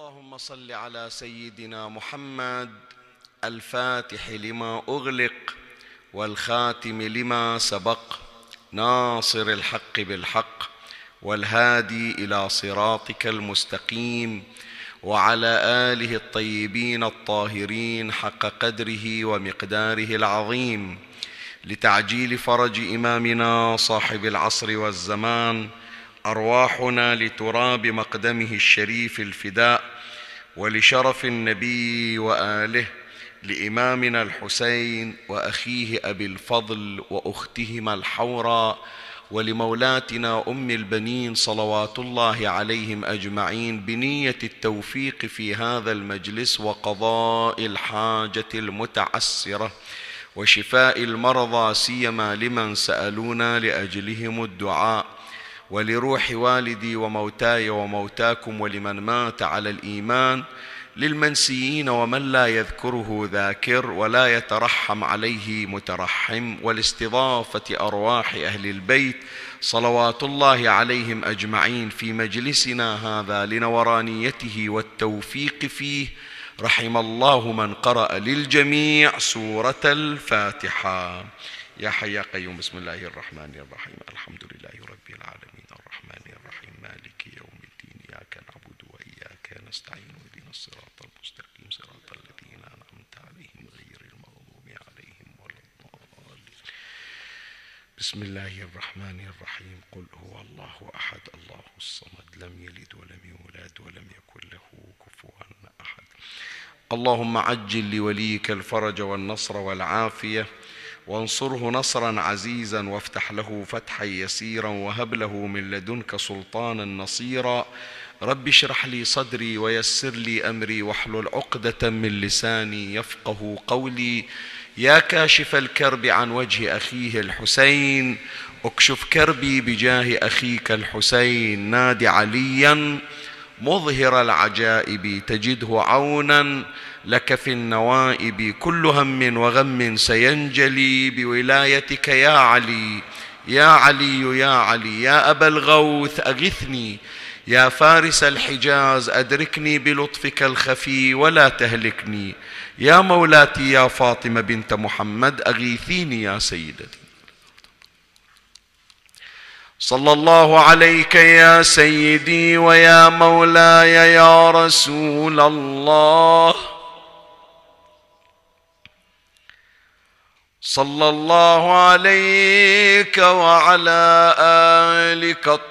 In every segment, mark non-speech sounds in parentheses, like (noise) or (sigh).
اللهم صل على سيدنا محمد الفاتح لما أغلق والخاتم لما سبق ناصر الحق بالحق والهادي إلى صراطك المستقيم وعلى آله الطيبين الطاهرين حق قدره ومقداره العظيم لتعجيل فرج إمامنا صاحب العصر والزمان أرواحنا لتراب مقدمه الشريف الفداء ولشرف النبي وآله لإمامنا الحسين وأخيه أبي الفضل وأختهما الحوراء ولمولاتنا أم البنين صلوات الله عليهم أجمعين بنية التوفيق في هذا المجلس وقضاء الحاجة المتعسرة وشفاء المرضى سيما لمن سألونا لأجلهم الدعاء. ولروح والدي وموتاي وموتاكم ولمن مات على الإيمان للمنسيين ومن لا يذكره ذاكر ولا يترحم عليه مترحم ولاستضافه أرواح أهل البيت صلوات الله عليهم أجمعين في مجلسنا هذا لنورانيته والتوفيق فيه رحم الله من قرأ للجميع سورة الفاتحة. يا حي يا قيوم بسم الله الرحمن الرحيم. الحمد لله رب العالمين الرحمن الرحيم مالك يوم الدين إياك نعبد وإياك نستعين اهدنا الصراط المستقيم صراط الذين أنعمت عليهم غير المغضوب عليهم ولا الضالين بسم الله الرحمن الرحيم. قل هو الله أحد. الله الصمد لم يلد ولم يولد ولم يكن له كفوا أحد. اللهم عجل لوليك الفرج والنصر والعافية. وانصره نصرا عزيزا وافتح له فتحا يسيرا وهب له من لدنك سلطانا نصيرا. رب اشرح لي صدري ويسر لي أمري واحلل عقدة من لساني يفقه قولي. يا كاشف الكرب عن وجه أخيه الحسين اكشف كربي بجاه أخيك الحسين نادي عليا مظهر العجائب تجده عونا لك في النوائب كل هم وغم سينجلي بولايتك يا علي يا علي يا علي يا أبا الغوث أغثني يا فارس الحجاز أدركني بلطفك الخفي ولا تهلكني. يا مولاتي يا فاطمة بنت محمد أغيثيني يا سيدتي. صلى الله عليك يا سيدي ويا مولاي يا رسول الله. صلى الله عليك وعلى آلك الطاهرين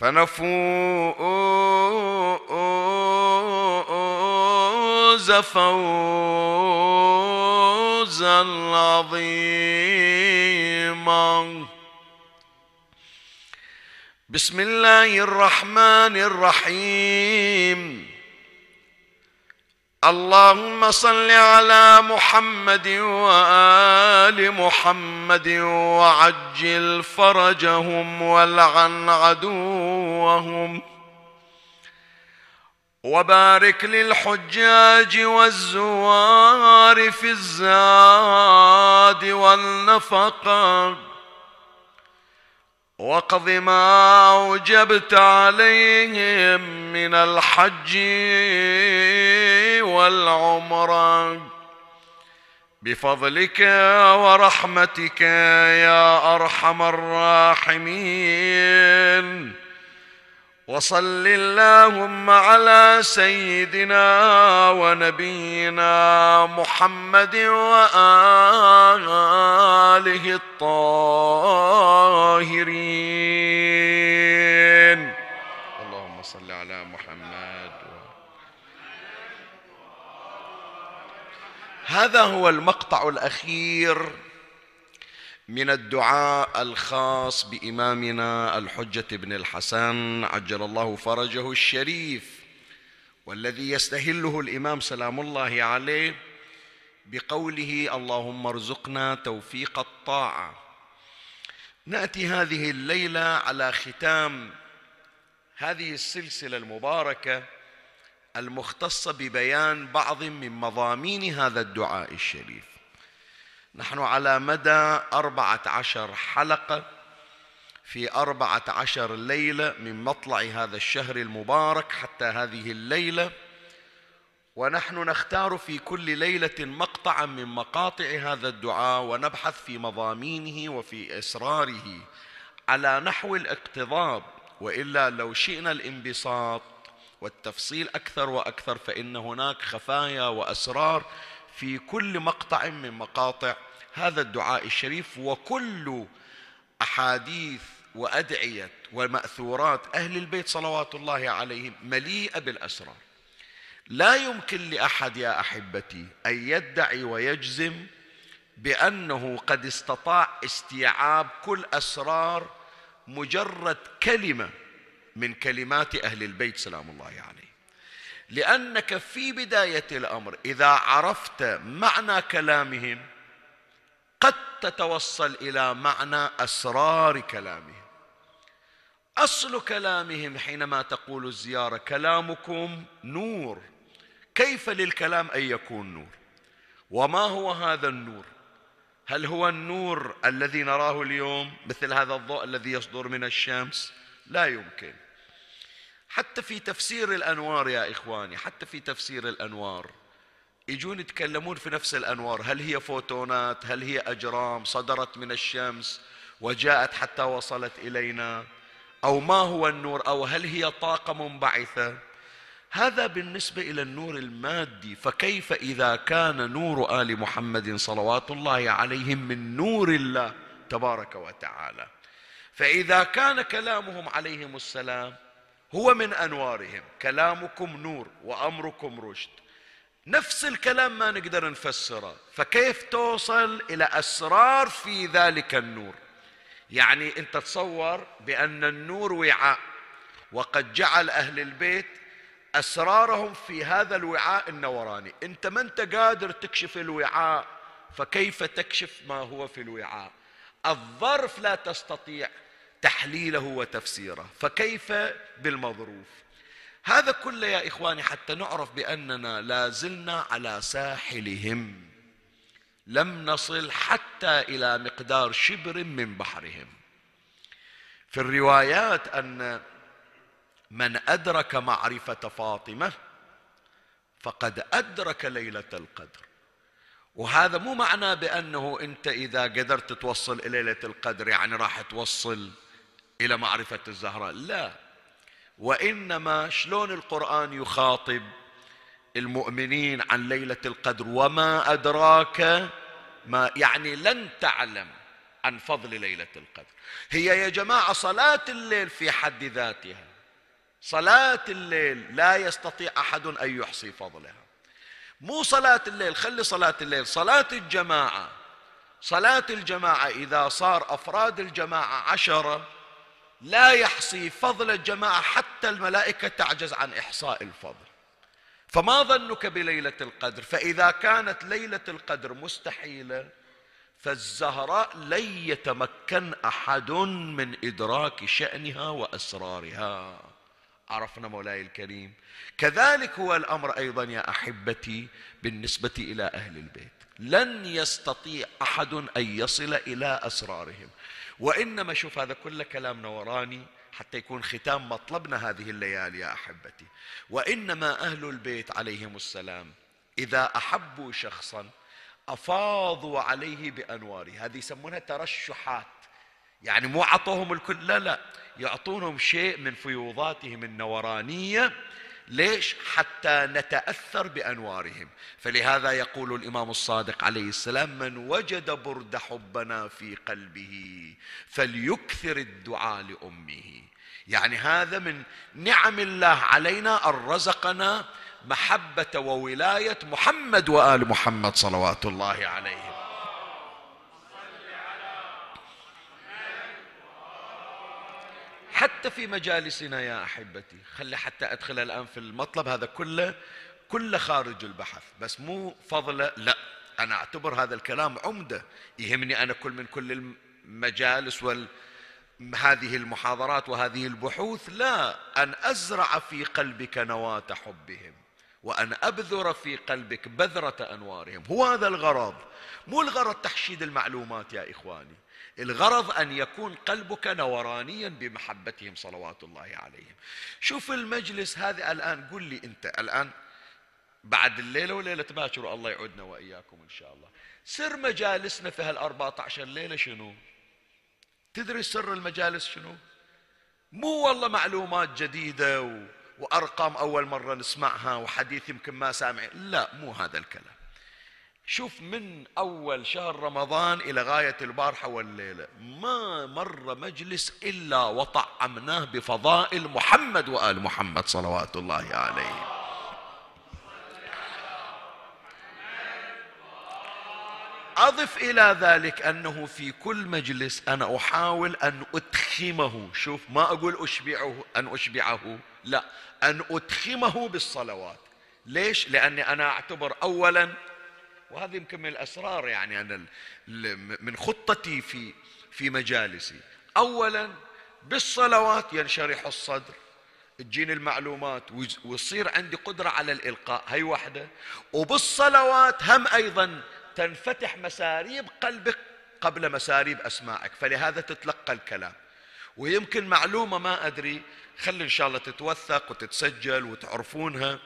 فنفوز فوزا عظيما. بسم الله الرحمن الرحيم. اللهم صل على محمد وآل محمد وعجل فرجهم والعن عدوهم وبارك للحجاج والزوار في الزاد والنفقة واقض ما أوجبت عليهم من الحج والعمره بفضلك ورحمتك يا أرحم الراحمين. وصل اللهم على سيدنا ونبينا محمد وآله الطاهرين اللهم صل على محمد هذا هو المقطع الأخير من الدعاء الخاص بإمامنا الحجة بن الحسن عجل الله فرجه الشريف والذي يستهله الإمام سلام الله عليه بقوله اللهم ارزقنا توفيق الطاعة نأتي هذه الليلة على ختام هذه السلسلة المباركة المختصة ببيان بعض من مضامين هذا الدعاء الشريف. نحن على مدى أربعة عشر حلقة في أربعة عشر ليلة من مطلع هذا الشهر المبارك حتى هذه الليلة ونحن نختار في كل ليلة مقطعا من مقاطع هذا الدعاء ونبحث في مضامينه وفي إسراره على نحو الاقتضاب وإلا لو شئنا الانبساط والتفصيل أكثر وأكثر فإن هناك خفايا وأسرار في كل مقطع من مقاطع هذا الدعاء الشريف وكل أحاديث وأدعية ومأثورات أهل البيت صلوات الله عليهم مليئة بالأسرار. لا يمكن لأحد يا أحبتي أن يدعي ويجزم بأنه قد استطاع استيعاب كل أسرار مجرد كلمة من كلمات أهل البيت سلام الله عليه. لأنك في بداية الأمر إذا عرفت معنى كلامهم قد تتوصل إلى معنى أسرار كلامهم. أصل كلامهم حينما تقول الزيارة كلامكم نور. كيف للكلام أن يكون نور؟ وما هو هذا النور؟ هل هو النور الذي نراه اليوم مثل هذا الضوء الذي يصدر من الشمس؟ لا يمكن. حتى في تفسير الأنوار يا إخواني حتى في تفسير الأنوار. يجون يتكلمون في نفس الأنوار هل هي فوتونات هل هي أجرام صدرت من الشمس وجاءت حتى وصلت إلينا أو ما هو النور أو هل هي طاقة منبعثة. هذا بالنسبة إلى النور المادي فكيف إذا كان نور آل محمد صلوات الله عليهم من نور الله تبارك وتعالى؟ فإذا كان كلامهم عليهم السلام هو من أنوارهم. كلامكم نور وأمركم رشد. نفس الكلام ما نقدر نفسره. فكيف توصل إلى أسرار في ذلك النور؟ يعني أنت تصور بأن النور وعاء وقد جعل أهل البيت أسرارهم في هذا الوعاء النوراني. أنت ما أنت قادر تكشف الوعاء فكيف تكشف ما هو في الوعاء؟ الظرف لا تستطيع تحليله وتفسيره. فكيف بالمظروف؟ هذا كله يا إخواني حتى نعرف بأننا لا زلنا على ساحلهم. لم نصل حتى إلى مقدار شبر من بحرهم. في الروايات أن من أدرك معرفة فاطمة فقد أدرك ليلة القدر. وهذا مو معناه بأنه أنت إذا قدرت توصل إلى ليلة القدر يعني راح توصل إلى معرفة الزهراء. لا. وإنما شلون القرآن يخاطب المؤمنين عن ليلة القدر وما أدراك ما يعني لن تعلم عن فضل ليلة القدر. هي يا جماعة صلاة الليل في حد ذاتها. صلاة الليل لا يستطيع أحد أن يحصي فضلها. مو صلاة الليل خلي صلاة الليل. صلاة الجماعة صلاة الجماعة إذا صار أفراد الجماعة عشرة لا يحصي فضل الجماعة حتى الملائكة تعجز عن إحصاء الفضل. فما ظنك بليلة القدر؟ فإذا كانت ليلة القدر مستحيلة فالزهراء لن يتمكن أحد من إدراك شأنها وأسرارها. عرفنا مولاي الكريم. كذلك هو الأمر أيضا يا أحبتي بالنسبة إلى أهل البيت. لن يستطيع أحد أن يصل إلى أسرارهم. وإنما شوف هذا كله كلام نوراني حتى يكون ختام مطلبنا هذه الليالي يا أحبتي. وإنما أهل البيت عليهم السلام إذا أحبوا شخصا أفاضوا عليه بأنواره. هذه يسمونها ترشحات. يعني مو عطوهم الكل لا لا. يعطونهم شيء من فيوضاتهم النورانية ليش؟ حتى نتأثر بأنوارهم. فلهذا يقول الإمام الصادق عليه السلام من وجد برد حبنا في قلبه فليكثر الدعاء لأمه. يعني هذا من نعم الله علينا أن رزقنا محبة وولاية محمد وآل محمد صلوات الله عليهم. حتى في مجالسنا يا أحبتي. خلي حتى أدخل الآن في المطلب. هذا كله كله خارج البحث. بس مو فضله لا. أنا أعتبر هذا الكلام عمدة. يهمني أنا كل من كل المجالس وال هذه المحاضرات وهذه البحوث. لا. أن أزرع في قلبك نواة حبهم. وأن أبذر في قلبك بذرة أنوارهم. هو هذا الغرض. مو الغرض تحشيد المعلومات يا إخواني. الغرض أن يكون قلبك نورانيا بمحبتهم صلوات الله عليهم. شوف المجلس هذا الآن قل لي أنت الآن بعد الليلة وليلة باكر الله يعودنا وإياكم إن شاء الله. سر مجالسنا في هالأربعة عشر ليلة شنو؟ تدري سر المجالس شنو؟ مو والله معلومات جديدة و... وأرقام أول مرة نسمعها وحديث يمكن ما سامع لا مو هذا الكلام. شوف من أول شهر رمضان إلى غاية البارحة والليلة. ما مر مجلس إلا وطعمناه بفضائل محمد وآل محمد صلوات الله عليه. أضف إلى ذلك أنه في كل مجلس أنا أحاول أن أتخمه. شوف ما أقول أشبعه أن أشبعه. لا أن أتخمه بالصلوات. ليش؟ لأني أنا أعتبر أولا وهذه يمكن من الأسرار يعني أنا من خطتي في في مجالسي. أولا بالصلوات ينشرح الصدر تجيني المعلومات ويصير عندي قدرة على الإلقاء. هي واحدة. وبالصلوات هم أيضا تنفتح مساريب قلبك قبل مساريب أسماعك فلهذا تتلقى الكلام. ويمكن معلومة ما أدري خلي إن شاء الله تتوثق وتتسجل وتعرفونها.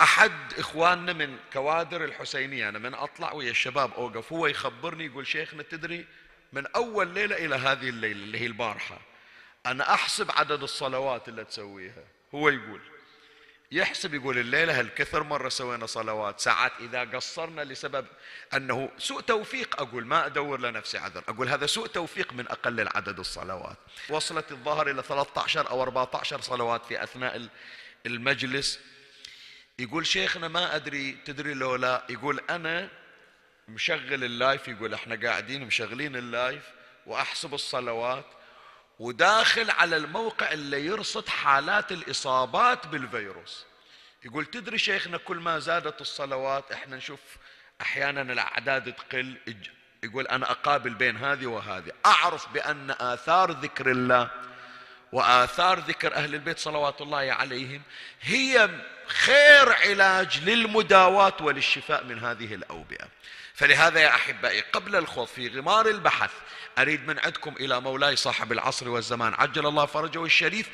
أحد إخواننا من كوادر الحسينية أنا من أطلع ويا الشباب أوقف هو يخبرني يقول شيخنا تدري من أول ليلة إلى هذه الليلة اللي هي البارحة أنا أحسب عدد الصلوات اللي تسويها. هو يقول يحسب يقول الليلة هالكثر مرة سوينا صلوات ساعات إذا قصرنا لسبب أنه سوء توفيق أقول ما أدور لنفسي عذر أقول هذا سوء توفيق من أقل العدد الصلوات. وصلت الظهر إلى 13 أو 14 صلوات في أثناء المجلس. يقول شيخنا ما أدري تدري لو لا؟ يقول أنا مشغل ال live يقول إحنا قاعدين مشغلين ال live وأحسب الصلوات وداخل على الموقع اللي يرصد حالات الإصابات بالفيروس. يقول تدري شيخنا كل ما زادت الصلوات إحنا نشوف أحيانا الأعداد تقل يقول أنا أقابل بين هذه وهذه. أعرف بأن آثار ذكر الله وآثار ذكر أهل البيت صلوات الله عليهم هي خير علاج للمداواة وللشفاء من هذه الأوبئة. فلهذا يا أحبائي قبل الخوض في غمار البحث أريد من عندكم إلى مولاي صاحب العصر والزمان عجل الله فرجه الشريف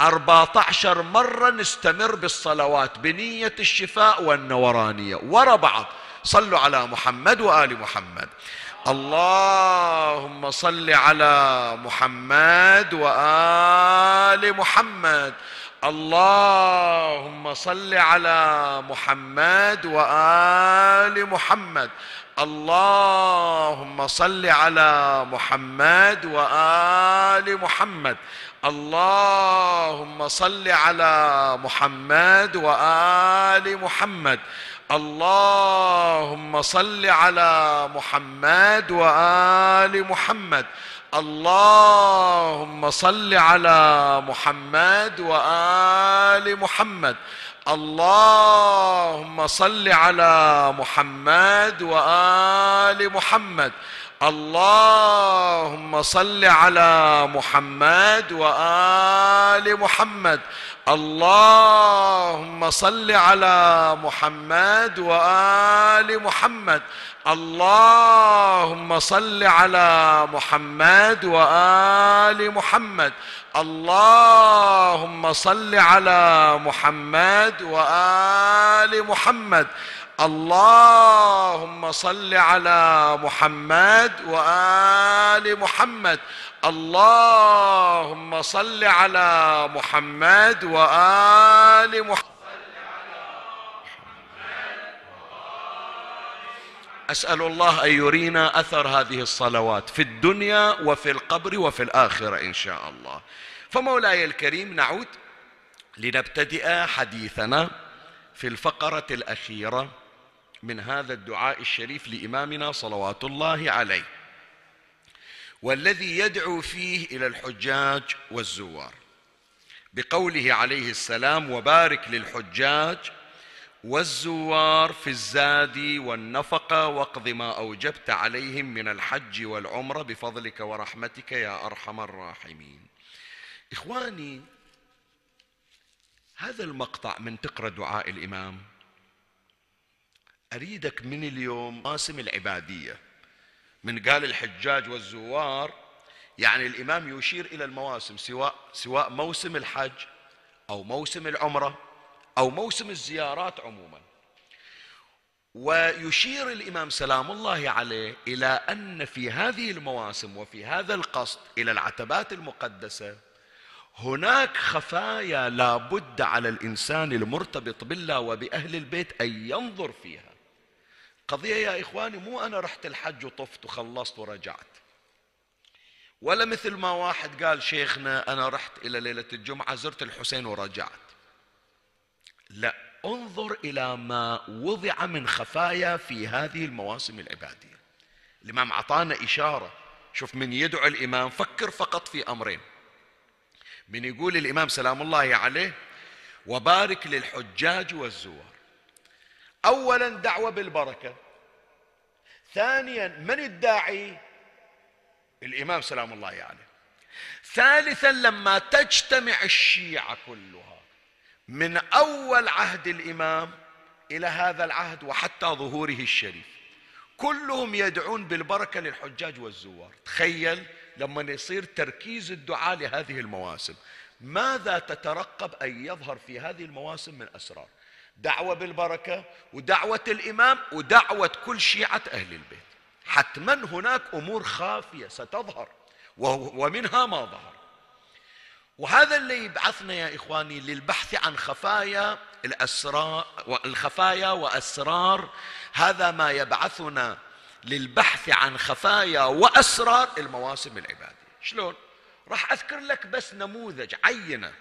14 مرة نستمر بالصلوات بنية الشفاء والنورانية ورا بعض. صلوا على محمد وآل محمد. اللهم صل على محمد وآل محمد. اللهم صل على محمد وآل محمد. اللهم صل على محمد وآل محمد. اللهم صل على محمد وآل محمد. اللهم صل على محمد وآل محمد. اللهم صل على محمد وآل محمد. اللهم صل على محمد وآل محمد. اللهم صل على محمد وآل محمد. اللهم صل على محمد وآل محمد. اللهم صل على محمد وآل محمد. اللهم صل على محمد وآل محمد. اللهم صل على محمد وآل محمد. اللهم صل على محمد وآل محمد. أسأل الله أن يرينا أثر هذه الصلوات في الدنيا وفي القبر وفي الآخرة إن شاء الله. فمولاي الكريم نعود لنبتدئ حديثنا في الفقرة الأخيرة. من هذا الدعاء الشريف لإمامنا صلوات الله عليه والذي يدعو فيه إلى الحجاج والزوار. بقوله عليه السلام وبارك للحجاج والزوار في الزاد والنفقه واقض ما أوجبت عليهم من الحج والعمرة بفضلك ورحمتك يا أرحم الراحمين. إخواني هذا المقطع من تقرأ دعاء الإمام. أريدك من اليوم ماسم العبادية. من قال الحجاج والزوار يعني الإمام يشير إلى المواسم سواء سواء موسم الحج أو موسم العمرة أو موسم الزيارات عموما. ويشير الإمام سلام الله عليه إلى أن في هذه المواسم وفي هذا القصد إلى العتبات المقدسة هناك خفايا لا بد على الإنسان المرتبط بالله وبأهل البيت أن ينظر فيها. قضية يا إخواني مو أنا رحت الحج وطفت وخلصت ورجعت. ولا مثل ما واحد قال شيخنا أنا رحت إلى ليلة الجمعة زرت الحسين ورجعت. لا انظر إلى ما وضع من خفايا في هذه المواسم العبادية. الإمام أعطانا إشارة. شوف من يدعو الإمام فكر فقط في أمرين. من يقول الإمام سلام الله عليه وبارك للحجاج والزوار. اولا دعوة بالبركة. ثانيا من الداعي؟ الإمام سلام الله عليه. ثالثا لما تجتمع الشيعة كلها من أول عهد الإمام إلى هذا العهد وحتى ظهوره الشريف. كلهم يدعون بالبركة للحجاج والزوار. تخيل لما يصير تركيز الدعاء لهذه المواسم. ماذا تترقب أن يظهر في هذه المواسم من أسرار؟ دعوة بالبركة ودعوة الإمام ودعوة كل شيعة أهل البيت. حتما هناك أمور خافية ستظهر ومنها ما ظهر. وهذا اللي يبعثنا يا إخواني للبحث عن خفايا الاسرار الخفايا وأسرار. هذا ما يبعثنا للبحث عن خفايا وأسرار المواسم العبادية. شلون؟ راح أذكر لك بس نموذج عينة.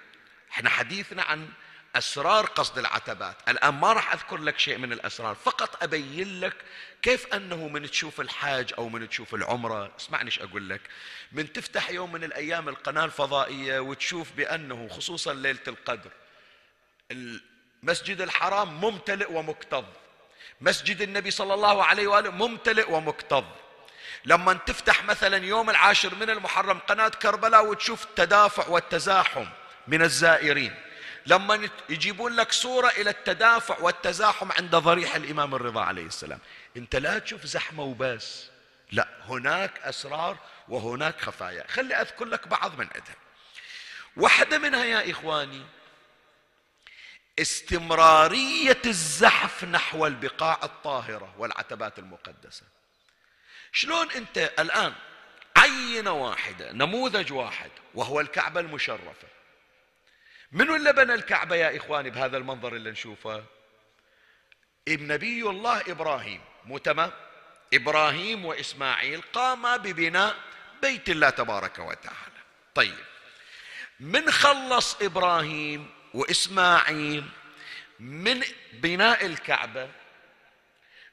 إحنا حديثنا عن أسرار قصد العتبات. الآن ما راح أذكر لك شيء من الأسرار فقط أبين لك كيف أنه من تشوف الحاج أو من تشوف العمرة. اسمعني إيش أقول لك. من تفتح يوم من الأيام القناة الفضائية وتشوف بأنه خصوصا ليلة القدر المسجد الحرام ممتلئ ومكتظ. مسجد النبي صلى الله عليه وآله ممتلئ ومكتظ. لما تفتح مثلا يوم العاشر من المحرم قناة كربلاء وتشوف التدافع والتزاحم من الزائرين. لما يجيبون لك صورة إلى التدافع والتزاحم عند ضريح الإمام الرضا عليه السلام. أنت لا تشوف زحمة وبس لا هناك أسرار وهناك خفايا. خلي أذكر لك بعض من عندها. واحدة منها يا إخواني استمرارية الزحف نحو البقاع الطاهرة والعتبات المقدسة. شلون أنت الآن عينة واحدة نموذج واحد وهو الكعبة المشرفة. منو اللي بنى الكعبة يا إخواني بهذا المنظر اللي نشوفه؟ نبي الله إبراهيم مو تمام إبراهيم وإسماعيل قاما ببناء بيت الله تبارك وتعالى. طيب من خلص إبراهيم وإسماعيل من بناء الكعبة؟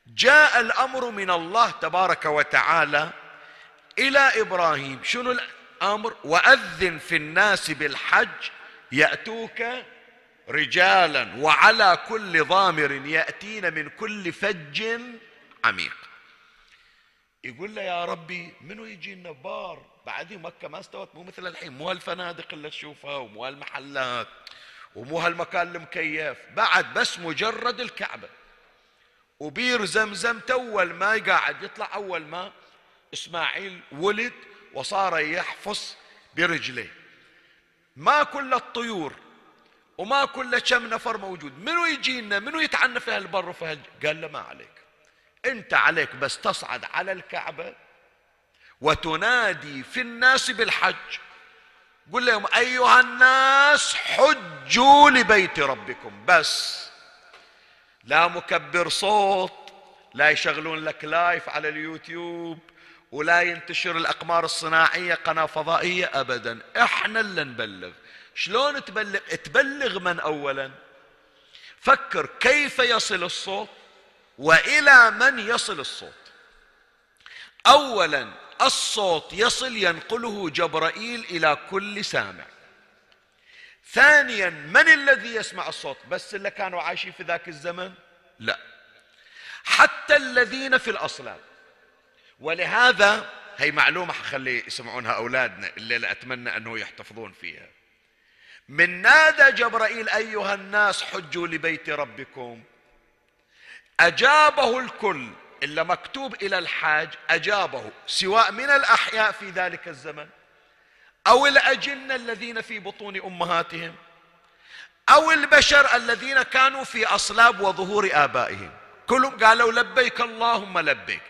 جاء الأمر من الله تبارك وتعالى إلى إبراهيم. شنو الأمر؟ وأذن في الناس بالحج يأتوك رجالا وعلى كل ضامر يأتين من كل فج عميق. يقول له يا ربي منو يجي النبار؟ بعد مكة ما استوت مو مثل الحين مو هالفنادق اللي تشوفها ومو هالمحلات ومو هالمكان المكيف. بعد بس مجرد الكعبة. وبير زمزم تول ما قاعد يطلع أول ما إسماعيل ولد وصار يحفص برجليه. ما كل الطيور وما كل كم نفر موجود. منو يجينا؟ منو يتعنى في هالبر وفي هالج... قال له ما عليك. انت عليك بس تصعد على الكعبة وتنادي في الناس بالحج. قل لهم أيها الناس حجوا لبيت ربكم. بس لا مكبر صوت لا يشغلون لك لايف على اليوتيوب. ولا ينتشر الأقمار الصناعية قناة فضائية أبدا. إحنا اللي نبلغ. شلون تبلغ؟ تبلغ من أولا؟ فكر كيف يصل الصوت وإلى من يصل الصوت. أولا الصوت يصل ينقله جبرائيل إلى كل سامع. ثانيا من الذي يسمع الصوت؟ بس اللي كانوا عايشين في ذاك الزمن؟ لا. حتى الذين في الأصلاب ولهذا هي معلومة حخلي يسمعونها أولادنا اللي أتمنى أنه يحتفظون فيها. من نادى جبرائيل أيها الناس حجوا لبيت ربكم. أجابه الكل إلا مكتوب إلى الحاج أجابه سواء من الأحياء في ذلك الزمن أو الأجنة الذين في بطون أمهاتهم أو البشر الذين كانوا في أصلاب وظهور آبائهم. كلهم قالوا لبيك اللهم لبيك.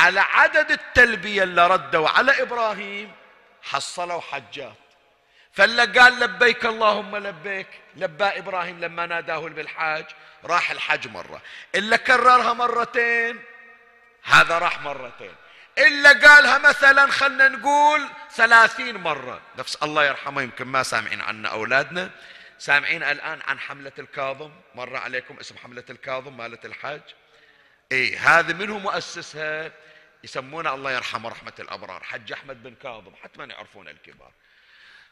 على عدد التلبية اللي ردوا على إبراهيم حصلوا حجات. فاللي قال لبيك اللهم لبيك لبى إبراهيم لما ناداه بالحاج راح الحج مرة. إلا كررها مرتين هذا راح مرتين. إلا قالها مثلا خلنا نقول ثلاثين مرة. نفس الله يرحمه يمكن ما سامعين عنا أولادنا. سامعين الآن عن حملة الكاظم؟ مر عليكم اسم حملة الكاظم مالت الحاج؟ اي هذه منه مؤسسها يسمونه الله يرحمه رحمة الأبرار حج أحمد بن كاظم حتى ما يعرفون الكبار.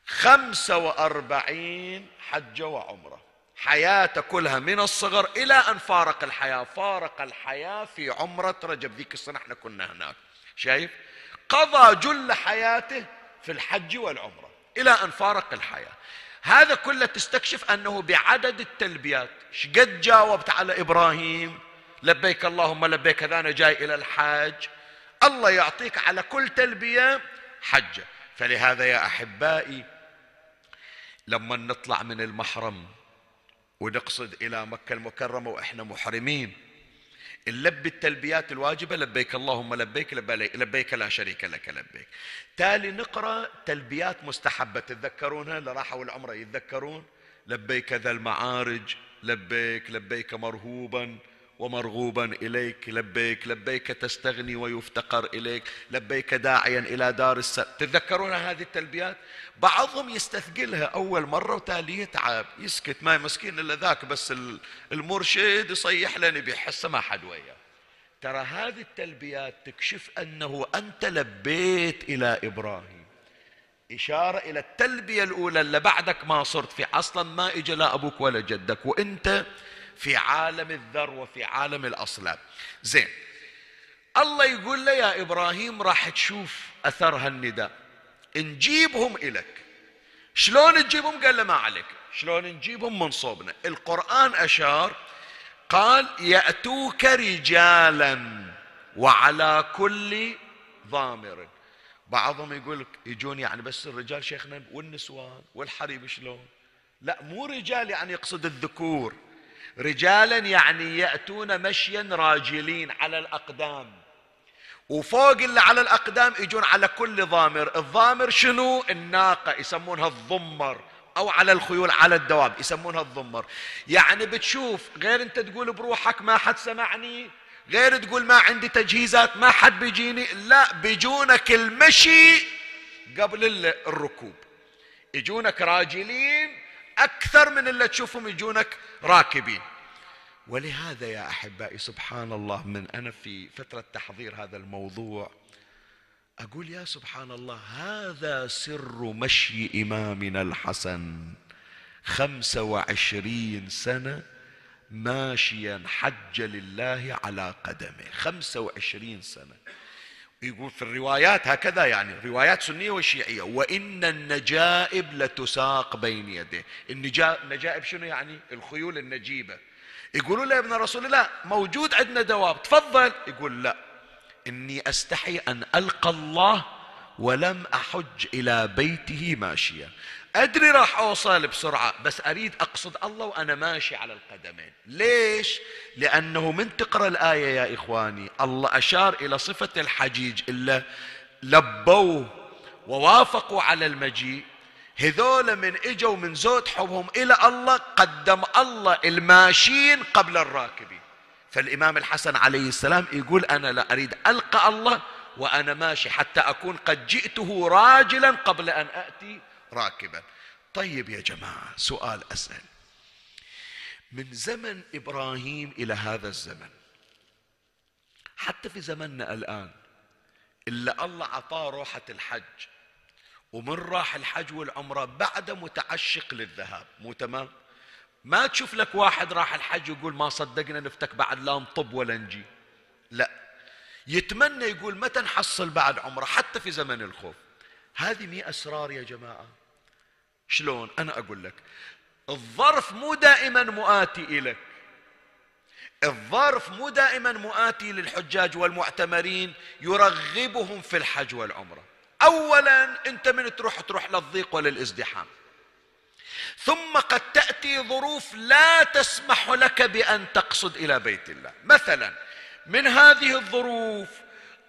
خمسة وأربعين حجة وعمرة. حياته كلها من الصغر إلى أن فارق الحياة. فارق الحياة في عمرة رجب ذيك السنة إحنا كنا هناك. شايف؟ قضى جل حياته في الحج والعمرة إلى أن فارق الحياة. هذا كله تستكشف أنه بعدد التلبيات شقد جاوبت على إبراهيم لبيك اللهم لبيك هذا أنا جاي إلى الحاج. الله يعطيك على كل تلبية حجة فلهذا يا أحبائي لما نطلع من المحرم ونقصد إلى مكة المكرمة وإحنا محرمين نلبي التلبيات الواجبة لبيك اللهم لبيك لبيك لا شريك لك لبيك. تالي نقرأ تلبيات مستحبة تتذكرونها؟ اللي راحوا العمرة يتذكرون؟ لبيك ذا المعارج لبيك لبيك مرهوبا. ومرغوبا إليك لبيك لبيك تستغني ويفتقر إليك لبيك داعيا إلى دار السلام تتذكرون هذه التلبيات؟ بعضهم يستثقلها أول مرة وتالي يتعب يسكت ما مسكين إلا ذاك بس المرشد يصيح لنا بيحسه ما حد وياه. ترى هذه التلبيات تكشف أنه أنت لبيت إلى إبراهيم. إشارة إلى التلبية الأولى اللي بعدك ما صرت في أصلا ما إجا لا أبوك ولا جدك وأنت في عالم الذر وفي عالم الأصلاب. زين. الله يقول له يا إبراهيم راح تشوف أثر هالنداء نجيبهم إلك شلون تجيبهم قال له ما عليك. شلون نجيبهم؟ من صوبنا. القرآن أشار قال يأتوك رجالا وعلى كل ضامر. بعضهم يقول يجون يعني بس الرجال شيخنا والنسوان والحريم شلون؟ لا مو رجال يعني يقصد الذكور. رجالا يعني يأتون مشيا راجلين على الأقدام. وفوق اللي على الأقدام يجون على كل ضامر. الضامر شنو؟ الناقة يسمونها الضمر. أو على الخيول على الدواب يسمونها الضمر. يعني بتشوف غير أنت تقول بروحك ما حد سمعني غير تقول ما عندي تجهيزات ما حد بيجيني لا بيجونك المشي قبل الركوب. يجونك راجلين أكثر من اللي تشوفهم يجونك راكبين. ولهذا يا أحبائي سبحان الله من أنا في فترة تحضير هذا الموضوع أقول يا سبحان الله هذا سر مشي إمامنا الحسن. خمسة وعشرين سنة ماشيا حج لله على قدمه. خمسة وعشرين سنة. يقول في الروايات هكذا يعني روايات سنية وشيعية. وإن النجائب لتساق بين يديه. النجائب شنو يعني؟ الخيول النجيبة. يقولوا له يا ابن رسول الله موجود عندنا دواب تفضل. يقول لا. إني أستحي أن ألقى الله ولم أحج إلى بيته ماشيا. أدري راح أوصل بسرعة بس أريد أقصد الله وأنا ماشي على القدمين. ليش؟ لأنه من تقرأ الآية يا إخواني الله أشار إلى صفة الحجيج إلا لبوه ووافقوا على المجيء. هذول من إجوا من زود حبهم إلى الله قدم الله الماشين قبل الراكبين. فالإمام الحسن عليه السلام يقول أنا لا أريد ألقى الله وأنا ماشي حتى أكون قد جئته راجلا قبل أن آتي راكبا. طيب يا جماعة سؤال أسأل. من زمن إبراهيم إلى هذا الزمن حتى في زمننا الآن إلا الله عطاه روحة الحج. ومن راح الحج والعمرة بعد متعشق للذهاب مو تمام؟ ما تشوف لك واحد راح الحج ويقول ما صدقنا نفتك بعد لا نطب ولا نجي. لا. يتمنى يقول متى نحصل بعد عمرة حتى في زمن الخوف. هذه مي أسرار يا جماعة. شلون؟ أنا أقول لك الظرف مو دائما مؤاتي إليك. الظرف مو دائما مؤاتي للحجاج والمعتمرين يرغبهم في الحج والعمرة. اولا أنت من تروح تروح للضيق وللازدحام. ثم قد تأتي ظروف لا تسمح لك بأن تقصد إلى بيت الله. مثلا من هذه الظروف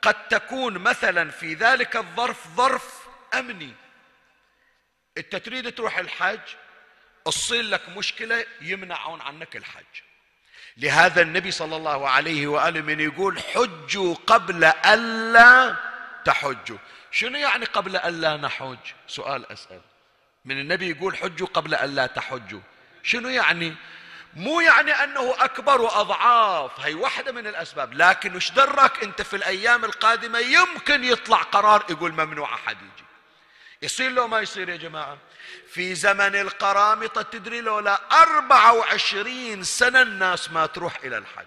قد تكون مثلا في ذلك الظرف ظرف أمني. انت تريد تروح الحج تصير لك مشكلة يمنعون عنك الحج. لهذا النبي صلى الله عليه وآله من يقول حجوا قبل ألا تحجوا. شنو يعني قبل ألا نحج؟ سؤال أسأل. من النبي يقول حجوا قبل ألا تحجوا. شنو يعني؟ مو يعني أنه أكبر اضعاف هي واحدة من الأسباب. لكن إيش درك؟ أنت في الأيام القادمة يمكن يطلع قرار يقول ممنوع أحد يجي. يصير لو ما يصير يا جماعة. في زمن القرامطة تدري لو لا 24 سنة الناس ما تروح إلى الحج.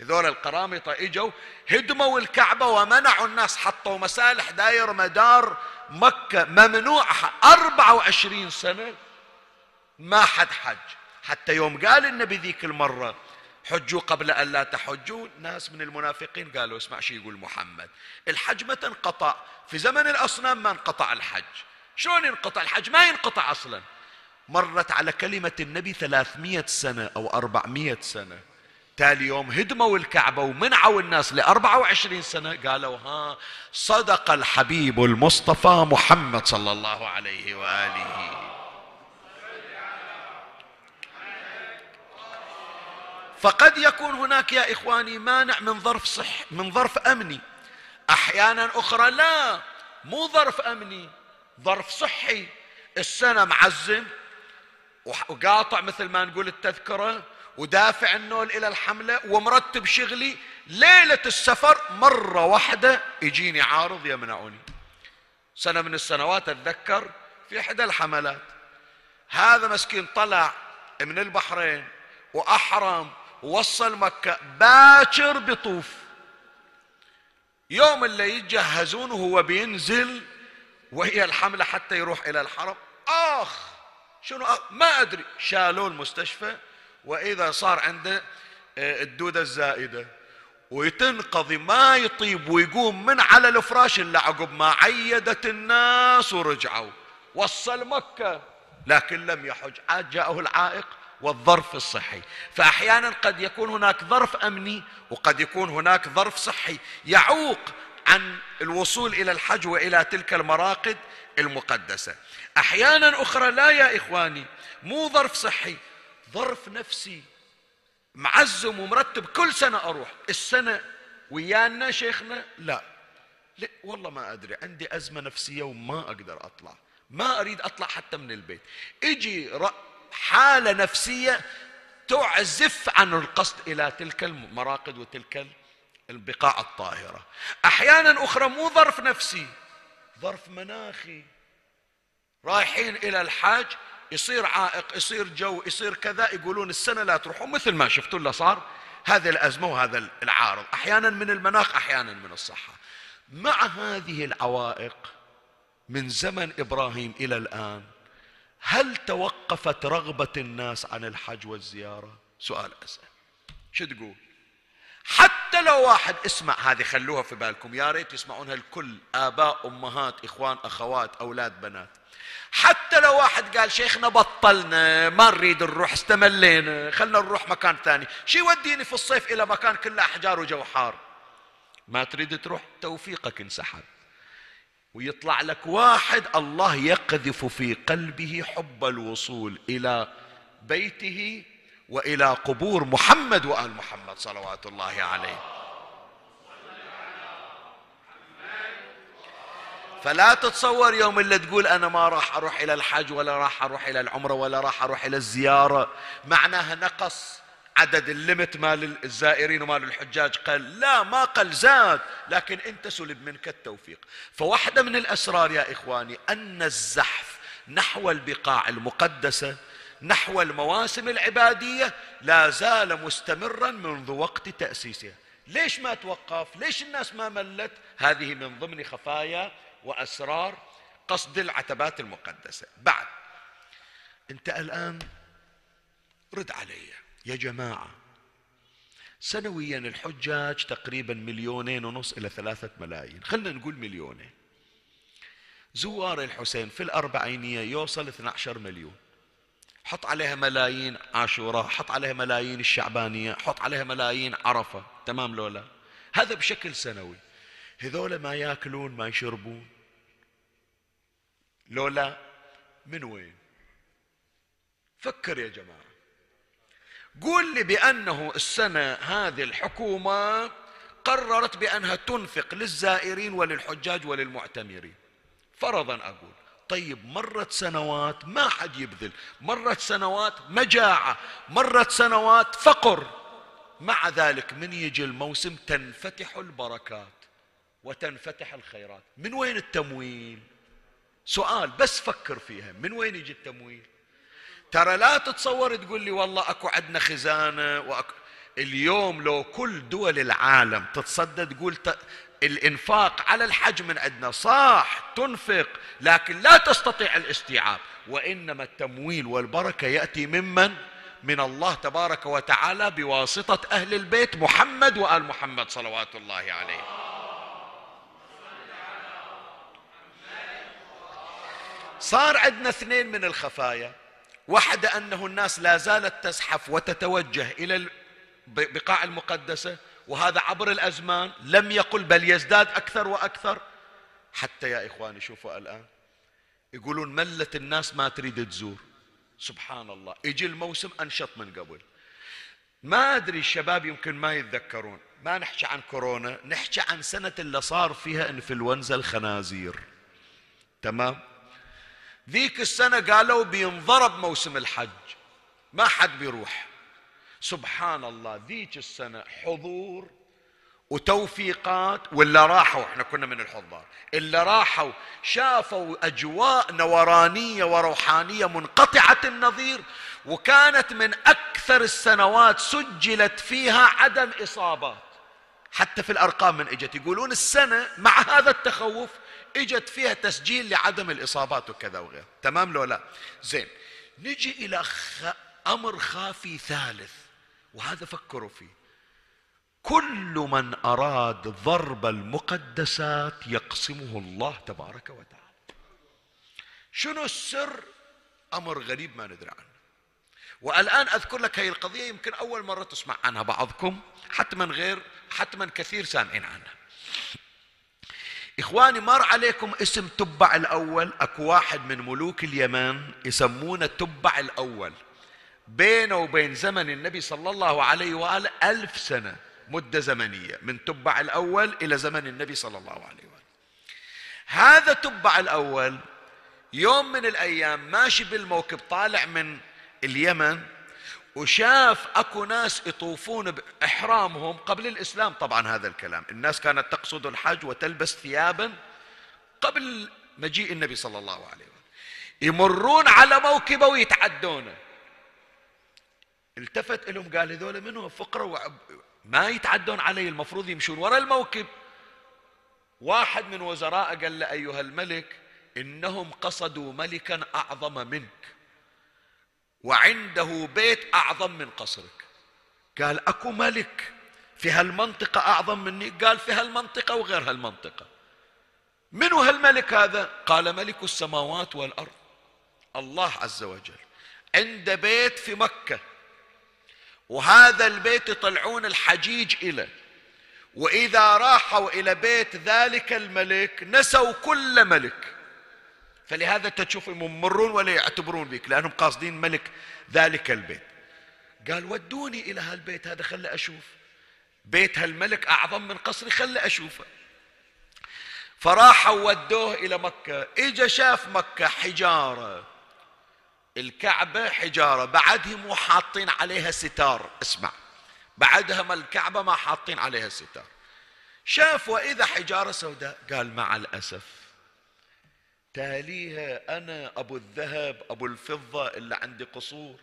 هذول القرامطة إجوا هدموا الكعبة ومنعوا الناس حطوا مسالح داير مدار مكة ممنوع. 24 سنة ما حد حج. حتى يوم قال النبي ذيك المرة حجوا قبل أن لا تحجوا. ناس من المنافقين قالوا اسمع شو يقول محمد. الحج متى انقطع في زمن الأصنام ما انقطع الحج. شلون ينقطع؟ الحج ما ينقطع أصلا. مرت على كلمة النبي ثلاثمية سنة أو أربعمية سنة. تالي يوم هدموا الكعبة ومنعوا الناس لأربعة وعشرين سنة. قالوا ها صدق الحبيب المصطفى محمد صلى الله عليه وآله. فقد يكون هناك يا إخواني مانع من ظرف صح من ظرف أمني. أحيانا أخرى لا مو ظرف أمني ظرف صحي. السنة معزم وقاطع مثل ما نقول التذكرة ودافع النول إلى الحملة ومرتب شغلي. ليلة السفر مرة واحدة يجيني عارض يمنعني سنة من السنوات أتذكر في إحدى الحملات. هذا مسكين طلع من البحرين وأحرم ووصل مكة باكر بطوف. يوم اللي يتجهزون وهو بينزل وهي الحملة حتى يروح إلى الحرم. آخ شنو؟ آخ ما أدري. شالوه المستشفى وإذا صار عنده آه، الدودة الزائدة. ويتنقضي ما يطيب ويقوم من على الفراش إلا عقب ما عيدت الناس ورجعوا. وصل مكة لكن لم يحج. عاد جاءه العائق. والظرف الصحي. فأحيانا قد يكون هناك ظرف أمني وقد يكون هناك ظرف صحي. يعوق عن الوصول إلى الحج وإلى تلك المراقد المقدسة. أحيانا أخرى لا يا إخواني مو ظرف صحي ظرف نفسي. معزم ومرتب كل سنة أروح. السنة ويانا شيخنا؟ لا. لا والله ما أدري. عندي أزمة نفسية وما أقدر أطلع. ما أريد أطلع حتى من البيت. إجي حالة نفسية تعزف عن القصد إلى تلك المراقد وتلك البقاع الطاهرة. أحيانا أخرى مو ظرف نفسي ظرف مناخي. رايحين إلى الحاج يصير عائق يصير جو يصير كذا يقولون السنة لا تروحون مثل ما شفتوا اللي صار هذه الأزمة وهذا العارض. أحيانا من المناخ أحيانا من الصحة مع هذه العوائق من زمن إبراهيم إلى الآن هل توقفت رغبة الناس عن الحج والزيارة؟ سؤال أسأل شو تقول؟ حتى لو واحد اسمع هذه خلوها في بالكم يا ريت يسمعونها الكل آباء أمهات إخوان أخوات أولاد بنات. حتى لو واحد قال شيخنا بطلنا ما نريد نروح استملينا خلنا نروح مكان ثاني. شو يوديني في الصيف إلى مكان كله أحجار وجو حار ما تريد تروح؟ توفيقك انسحب. ويطلع لك واحد الله يقذف في قلبه حب الوصول إلى بيته وإلى قبور محمد وآل محمد صلوات الله عليه. فلا تتصور يوم اللي تقول أنا ما راح أروح إلى الحج ولا راح أروح إلى العمرة ولا راح أروح إلى الزيارة. معناها نقص. عدد الليمت مال الزائرين ومال الحجاج قال لا ما قال زاد. لكن انت سلب منك التوفيق. فواحدة من الأسرار يا إخواني أن الزحف نحو البقاع المقدسة نحو المواسم العبادية لا زال مستمرا منذ وقت تأسيسها. ليش ما توقف؟ ليش الناس ما ملت؟ هذه من ضمن خفايا وأسرار قصد العتبات المقدسة. بعد انت الآن رد علي. يا جماعة سنويا الحجاج تقريبا مليونين ونص إلى ثلاثة ملايين. خلنا نقول مليونين. زوار الحسين في الأربعينية يوصل 12 مليون. حط عليها ملايين عاشوراء حط عليها ملايين الشعبانية حط عليها ملايين عرفة. تمام لولا هذا بشكل سنوي. هذول ما ياكلون ما يشربون. لولا من وين؟ فكر يا جماعة. قول لي بأنه السنة هذه الحكومة قررت بأنها تنفق للزائرين وللحجاج وللمعتمرين. فرضا أقول طيب مرت سنوات ما حد يبذل مرت سنوات مجاعة مرت سنوات فقر. مع ذلك من يجي الموسم تنفتح البركات وتنفتح الخيرات. من وين التمويل؟ سؤال بس فكر فيها من وين يجي التمويل؟ ترى لا تتصور تقول لي والله أكو عندنا خزانة وأكو. اليوم لو كل دول العالم تتصدى تقول الإنفاق على الحج من عندنا صح تنفق لكن لا تستطيع الاستيعاب. وإنما التمويل والبركة يأتي ممن؟ من الله تبارك وتعالى بواسطة أهل البيت محمد وآل محمد صلوات الله عليه. صار عندنا اثنين من الخفايا. واحدة أنه الناس لا زالت تزحف وتتوجه إلى البقاع المقدسة وهذا عبر الأزمان لم يقل بل يزداد أكثر وأكثر. حتى يا إخواني شوفوا الآن يقولون ملت الناس ما تريد تزور. سبحان الله. يجي الموسم أنشط من قبل. ما أدري الشباب يمكن ما يتذكرون. ما نحكي عن كورونا نحكي عن سنة اللي صار فيها انفلونزا الخنازير. تمام؟ ذيك السنة قالوا بينضرب موسم الحج. ما حد بيروح. سبحان الله ذيك السنة حضور وتوفيقات ولا راحوا إحنا كنا من الحضار. اللي راحوا شافوا أجواء نورانية وروحانية منقطعة النظير وكانت من أكثر السنوات سجلت فيها عدم إصابات. حتى في الأرقام من إجت يقولون السنة مع هذا التخوف اجت فيها تسجيل لعدم الاصابات وكذا وغيره. تمام لو لا؟ زين. نجي إلى خ... أمر خافي ثالث وهذا فكروا فيه. كل من أراد ضرب المقدسات يقسمه الله تبارك وتعالى. شنو السر؟ أمر غريب ما ندري عنه. والآن أذكر لك هذه القضية يمكن أول مرة تسمع عنها بعضكم حتما غير حتما كثير سامعين عنها. إخواني مر عليكم اسم تبع الأول. أكو واحد من ملوك اليمن يسمونه تبع الأول. بينه وبين زمن النبي صلى الله عليه وآله ألف سنة مدة زمنية من تبع الأول إلى زمن النبي صلى الله عليه وآله. هذا تبع الأول يوم من الأيام ماشي بالموكب طالع من اليمن وشاف اكو ناس يطوفون باحرامهم قبل الاسلام. طبعا هذا الكلام. الناس كانت تقصد الحج وتلبس ثيابا قبل مجيء النبي صلى الله عليه وسلم. يمرون على موكبة ويتعدونه التفت لهم قال هذول منهم فقراء وعب ما يتعدون علي المفروض يمشون وراء الموكب. واحد من وزراء قال له أيها الملك إنهم قصدوا ملكا أعظم منك. وعنده بيت أعظم من قصرك. قال أكو ملك في هالمنطقة أعظم مني. قال في هالمنطقة وغير هالمنطقة. من هالملك هذا؟ قال ملك السماوات والأرض. الله عز وجل. عنده بيت في مكة. وهذا البيت يطلعون الحجيج إليه وإذا راحوا إلى بيت ذلك الملك نسوا كل ملك. فلهذا تشوفهم يمرون ولا يعتبرون بك لأنهم قاصدين ملك ذلك البيت. قال ودوني إلى هالبيت هذا خلي أشوف. بيت هالملك أعظم من قصري خلي أشوفه. فراحوا ودوه إلى مكة. إجا شاف مكة حجارة. الكعبة حجارة. بعدها مو حاطين عليها ستار. اسمع. بعدها ما الكعبة ما حاطين عليها ستار. شاف وإذا حجارة سوداء. قال مع الأسف تاليها أنا أبو الذهب أبو الفضة اللي عندي قصور.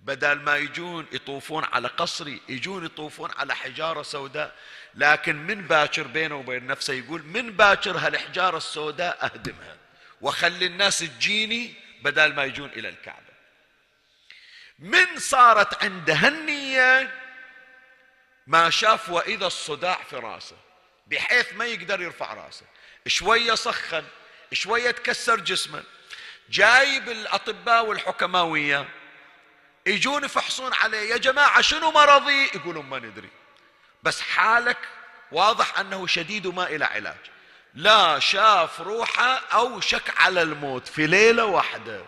بدل ما يجون يطوفون على قصري يجون يطوفون على حجارة سوداء. لكن من باكر بينه وبين نفسه يقول من باكر هالحجارة السوداء أهدمها وخلي الناس تجيني بدل ما يجون إلى الكعبة. من صارت عنده النية ما شاف وإذا الصداع في رأسه بحيث ما يقدر يرفع رأسه. شوية سخن شوية تكسر جسمه. جايب الأطباء والحكماء وياه يجون يفحصون عليه يا جماعة شنو مرضي؟ يقولون ما ندري. بس حالك واضح أنه شديد وما إلى علاج. لا شاف روحه أو شك على الموت في ليلة واحدة.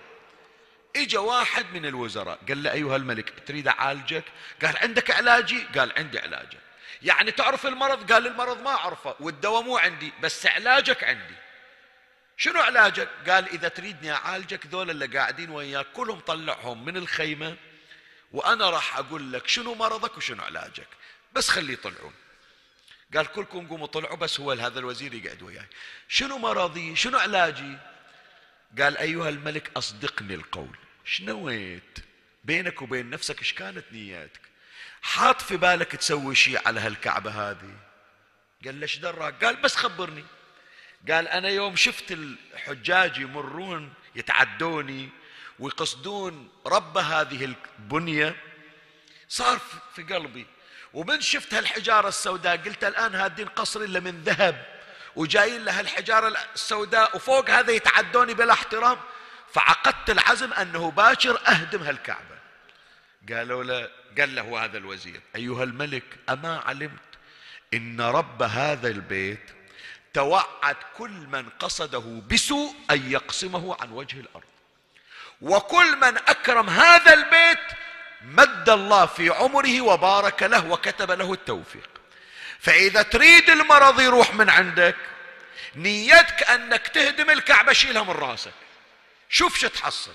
إجا واحد من الوزراء قال له أيها الملك تريد أعالجك؟ قال عندك علاجي؟ قال عندي علاجك يعني تعرف المرض؟ قال المرض ما أعرفه والدواء مو عندي بس علاجك عندي. شنو علاجك؟ قال إذا تريدني أعالجك ذول اللي قاعدين وياك كلهم طلعهم من الخيمة وأنا راح أقول لك شنو مرضك وشنو علاجك. بس خليه يطلعون. قال كلكم قوموا طلعوا بس هو هذا الوزير يقعد وياي. شنو مرضي؟ شنو علاجي؟ قال أيها الملك أصدقني القول. شنويت؟ بينك وبين نفسك إيش كانت نياتك حاط في بالك تسوي شيء على هالكعبة هذه. قال ليش دراك؟ قال بس خبرني. قال أنا يوم شفت الحجاج يمرون يتعدوني ويقصدون رب هذه البنية صار في قلبي. ومن شفت هالحجارة السوداء قلت الآن هادين قصر إلا من ذهب وجايين لها الحجارة السوداء وفوق هذا يتعدوني بلا احترام. فعقدت العزم أنه باكر أهدم هالكعبة. قالوا له قال له هذا الوزير أيها الملك أما علمت إن رب هذا البيت توعد كل من قصده بسوء أن يقسمه عن وجه الأرض. وكل من أكرم هذا البيت مد الله في عمره وبارك له وكتب له التوفيق. فإذا تريد المرض يروح من عندك نيتك أنك تهدم الكعبة شيلها من راسك. شوف شو تحصل.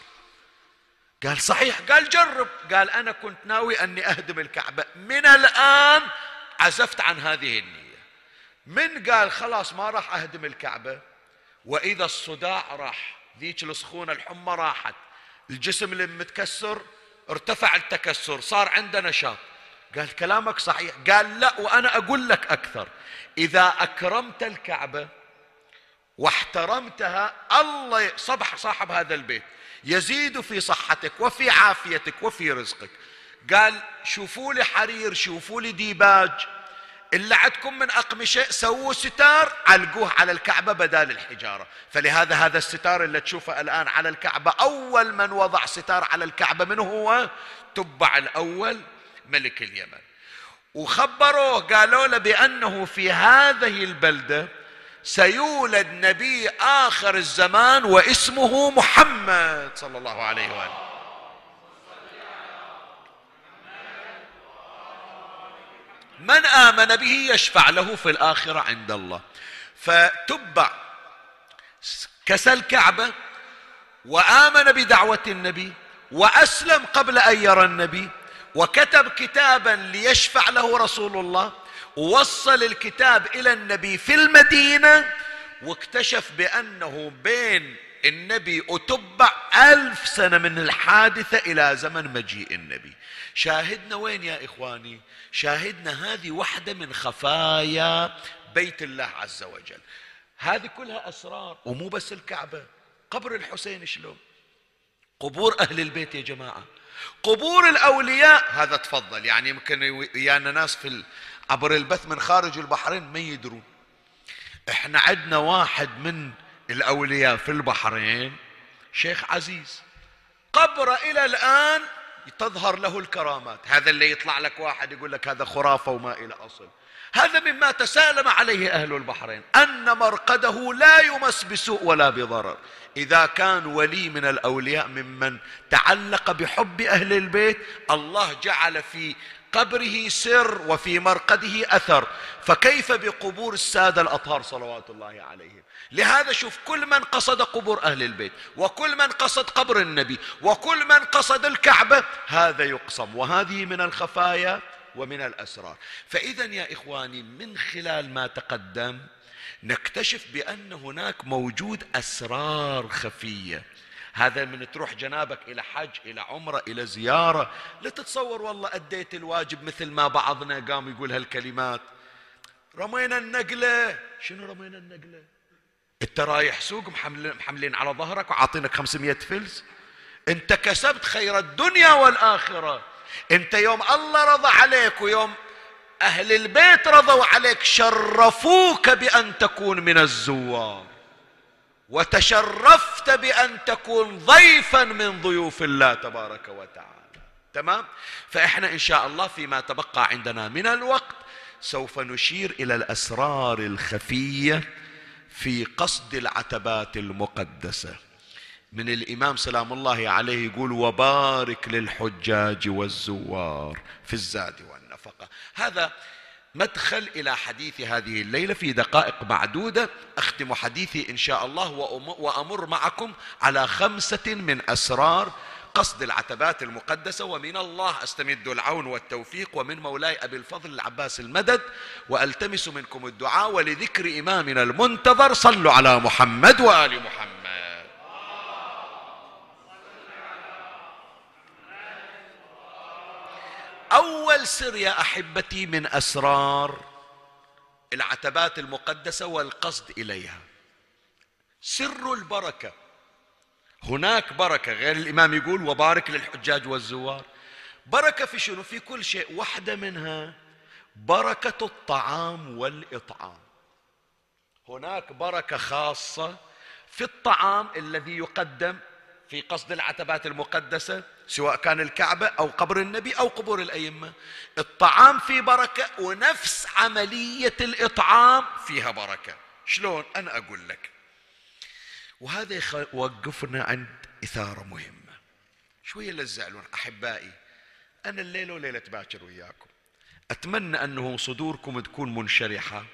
قال صحيح. قال جرب. قال أنا كنت ناوي أني أهدم الكعبة. من الآن عزفت عن هذه النية. من قال خلاص ما راح أهدم الكعبة؟ وإذا الصداع راح. ذيك السخونة الحمى راحت. الجسم اللي متكسر ارتفع التكسر صار عنده نشاط. قال كلامك صحيح. قال لا وأنا أقول لك أكثر. إذا أكرمت الكعبة واحترمتها الله صبح صاحب هذا البيت يزيد في صحتك وفي عافيتك وفي رزقك. قال شوفوا لي حرير شوفوا لي ديباج. اللي عندكم من أقمشة سووا ستار علقوه على الكعبة بدال الحجارة. فلهذا هذا الستار اللي تشوفه الآن على الكعبة أول من وضع ستار على الكعبة من هو؟ تبع الأول ملك اليمن. وخبروه قالوا له بأنه في هذه البلدة سيولد نبي آخر الزمان واسمه محمد صلى الله عليه وآله. من آمن به يشفع له في الآخرة عند الله. فتبع كسى الكعبة وآمن بدعوة النبي وأسلم قبل أن يرى النبي وكتب كتابا ليشفع له رسول الله ووصل الكتاب إلى النبي في المدينة واكتشف بأنه بين النبي وتبع ألف سنة من الحادثة إلى زمن مجيء النبي. شاهدنا وين يا إخواني؟ شاهدنا هذه واحدة من خفايا بيت الله عز وجل. هذه كلها أسرار ومو بس الكعبة. قبر الحسين شلون؟ قبور أهل البيت يا جماعة. قبور الأولياء. هذا تفضل يعني يمكن ويانا ناس في عبر البث من خارج البحرين ما يدرون. إحنا عندنا واحد من الأولياء في البحرين شيخ عزيز. قبر إلى الآن تظهر له الكرامات. هذا اللي يطلع لك واحد يقول لك هذا خرافة وما إلى أصل. هذا مما تسالم عليه أهل البحرين أن مرقده لا يمس بسوء ولا بضرر. إذا كان ولي من الأولياء ممن تعلق بحب أهل البيت الله جعل في قبره سر وفي مرقده أثر. فكيف بقبور السادة الأطهار صلوات الله عليهم؟ لهذا شوف كل من قصد قبور أهل البيت وكل من قصد قبر النبي وكل من قصد الكعبة هذا يقسم. وهذه من الخفايا ومن الأسرار. فإذا يا إخواني من خلال ما تقدم نكتشف بأن هناك موجود أسرار خفية. هذا من تروح جنابك إلى حج إلى عمرة إلى زيارة. لا تتصور والله أديت الواجب مثل ما بعضنا قام يقول هالكلمات. رمينا النقلة. شنو رمينا النقلة؟ انت رايح سوق محملين على ظهرك وعاطينك 500 فلس. انت كسبت خير الدنيا والآخرة. انت يوم الله رضى عليك ويوم أهل البيت رضوا عليك شرفوك بأن تكون من الزوار. وتشرفت بأن تكون ضيفا من ضيوف الله تبارك وتعالى. تمام؟ فإحنا إن شاء الله فيما تبقى عندنا من الوقت سوف نشير إلى الأسرار الخفية في قصد العتبات المقدسة. من الإمام سلام الله عليه يقول وبارك للحجاج والزوار في الزاد والنفقة. هذا مدخل إلى حديث هذه الليلة في دقائق معدودة. أختم حديثي إن شاء الله وأمر معكم على خمسة من أسرار قصد العتبات المقدسة ومن الله أستمد العون والتوفيق ومن مولاي أبي الفضل العباس المدد وألتمس منكم الدعاء ولذكر إمامنا المنتظر صلوا على محمد وآل محمد. أول سر يا أحبتي من أسرار العتبات المقدسة والقصد إليها. سر البركة هناك بركة غير الإمام يقول وبارك للحجاج والزوار. بركة في شنو؟ في كل شيء. واحدة منها بركة الطعام والإطعام. هناك بركة خاصة في الطعام الذي يقدم في قصد العتبات المقدسة سواء كان الكعبة أو قبر النبي أو قبور الأئمة. الطعام فيه بركة ونفس عملية الإطعام فيها بركة. شلون؟ أنا أقول لك. وهذا يوقفنا عند إثارة مهمة. شوية لا تزعلون أحبائي أنا الليلة وليلة باكر وياكم. أتمنى أنه صدوركم تكون منشرحة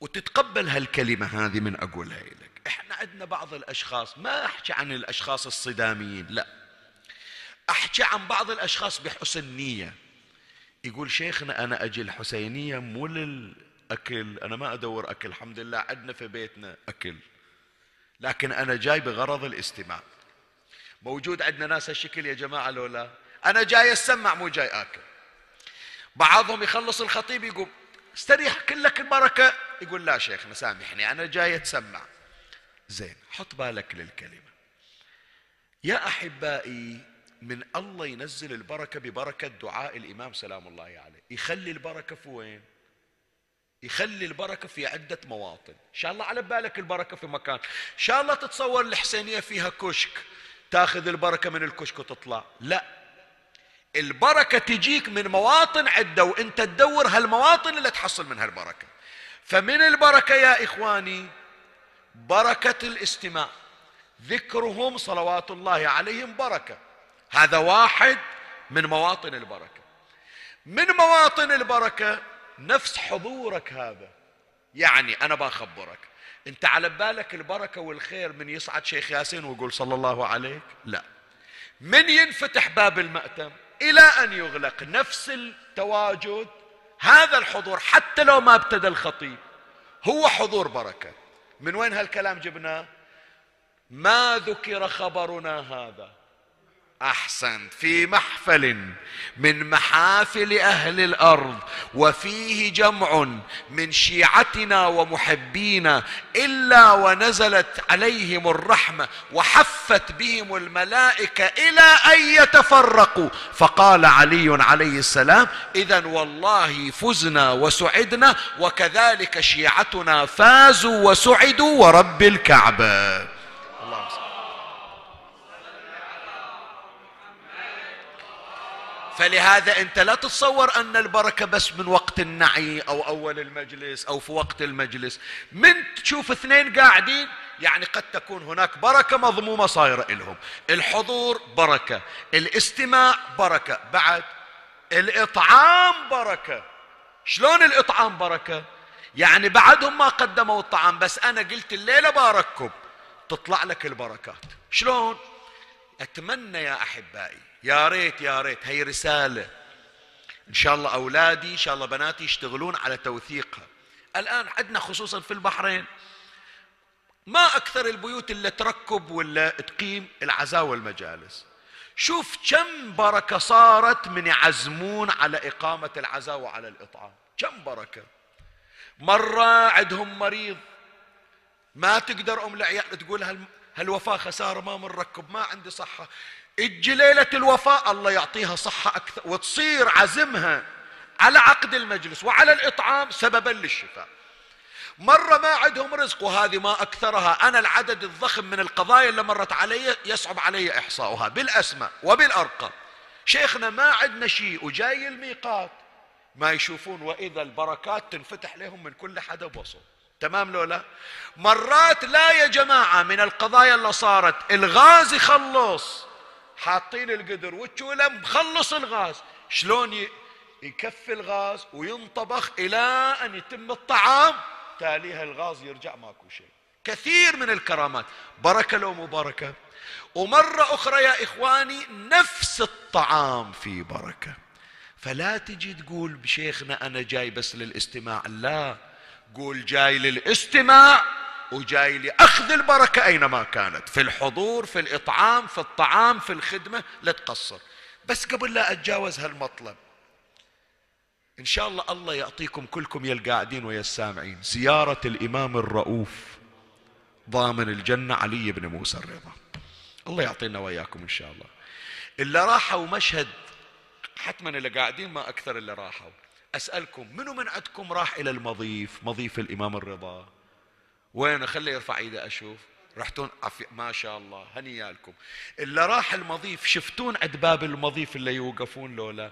وتتقبل هالكلمة هذه من أقولها لك. إحنا عندنا بعض الأشخاص ما أحكي عن الأشخاص الصداميين لا. أحكي عن بعض الأشخاص بحسن نية يقول شيخنا أنا أجي الحسينية مو للأكل أنا ما أدور أكل الحمد لله عندنا في بيتنا أكل. لكن أنا جاي بغرض الاستماع. موجود عندنا ناس هالشكل يا جماعة لولا أنا جاي أسمع مو جاي آكل. بعضهم يخلص الخطيب يقول استريح كلك البركة. يقول لا شيخنا سامحني أنا جاي أتسمع. زين حط بالك للكلمة. يا أحبائي من الله ينزل البركة ببركة دعاء الإمام سلام الله عليه. يخلي البركة في وين؟ يخلي البركة في عدة مواطن. إن شاء الله على بالك البركة في مكان. إن شاء الله تتصور الحسينية فيها كشك. تاخذ البركة من الكشك وتطلع. لا. البركة تجيك من مواطن عدة وإنت تدور هالمواطن اللي تحصل منها البركة فمن البركة يا إخواني بركة الاستماع. ذكرهم صلوات الله عليهم بركة. هذا واحد من مواطن البركة. من مواطن البركة نفس حضورك هذا. يعني أنا بخبرك. أنت على بالك البركة والخير من يصعد شيخ ياسين ويقول صلى الله عليك؟ لا. من ينفتح باب المأتم إلى أن يغلق نفس التواجد؟ هذا الحضور حتى لو ما ابتدى الخطيب. هو حضور بركة. من وين هالكلام جبناه؟ ما ذكر خبرنا هذا. أحسنت في محفل من محافل أهل الأرض وفيه جمع من شيعتنا ومحبينا إلا ونزلت عليهم الرحمة وحفت بهم الملائكة إلى أن يتفرقوا. فقال علي عليه السلام اذا والله فزنا وسعدنا وكذلك شيعتنا فازوا وسعدوا ورب الكعبة. فلهذا انت لا تتصور ان البركة بس من وقت النعي أو اول المجلس أو في وقت المجلس. من تشوف اثنين قاعدين يعني قد تكون هناك بركة مضمومة صايرة لهم الحضور بركة الاستماع بركة. بعد الإطعام بركة. شلون الإطعام بركة؟ يعني بعدهم ما قدموا الطعام بس أنا قلت الليلة بارككم. تطلع لك البركات. شلون؟ أتمنى يا أحبائي يا ريت يا ريت هي رسالة. إن شاء الله أولادي إن شاء الله بناتي يشتغلون على توثيقها. الآن عندنا خصوصا في البحرين. ما أكثر البيوت اللي تركب ولا تقيم العزاء والمجالس. شوف كم بركة صارت من يعزمون على إقامة العزاء وعلى الإطعام. كم بركة. مرة عندهم مريض ما تقدر أم العيال تقول هالوفاة خسارة ما منركب ما عندي صحة. أجي ليلة الوفاة الله يعطيها صحة أكثر وتصير عزمها على عقد المجلس وعلى الإطعام سببا للشفاء. مرة ما عندهم رزق وهذه ما أكثرها. أنا العدد الضخم من القضايا اللي مرت علي يصعب علي إحصاؤها بالأسماء وبالأرقام. شيخنا ما عندنا شيء وجاي الميقات. ما يشوفون وإذا البركات تنفتح لهم من كل حدب وصوب تمام لو لا؟ مرات لا يا جماعة من القضايا اللي صارت الغاز يخلص. حاطين القدر والتولة مخلص الغاز. شلون يكفي الغاز وينطبخ إلى أن يتم الطعام؟ تاليها الغاز يرجع ماكو شيء. كثير من الكرامات. بركة لو مباركة. ومرة أخرى يا إخواني نفس الطعام في بركة. فلا تجي تقول بشيخنا أنا جاي بس للاستماع. لا. قول جاي للاستماع وجاي لأخذ البركة أينما كانت في الحضور في الإطعام في الطعام في الخدمة لا تقصر. بس قبل لا أتجاوز هالمطلب إن شاء الله الله يعطيكم كلكم يا القاعدين ويا السامعين زيارة الإمام الرؤوف ضامن الجنة علي بن موسى الرضا. الله يعطينا وياكم إن شاء الله. اللي راحوا مشهد حتما اللي قاعدين ما أكثر اللي راحوا. أسألكم منو من عندكم راح إلى المضيف مضيف الإمام الرضا؟ وين؟ خلي يرفع إيده أشوف. رحتون؟ عفي ما شاء الله هنيالكم اللي راح المضيف شفتون عند باب المضيف اللي يوقفون لولا؟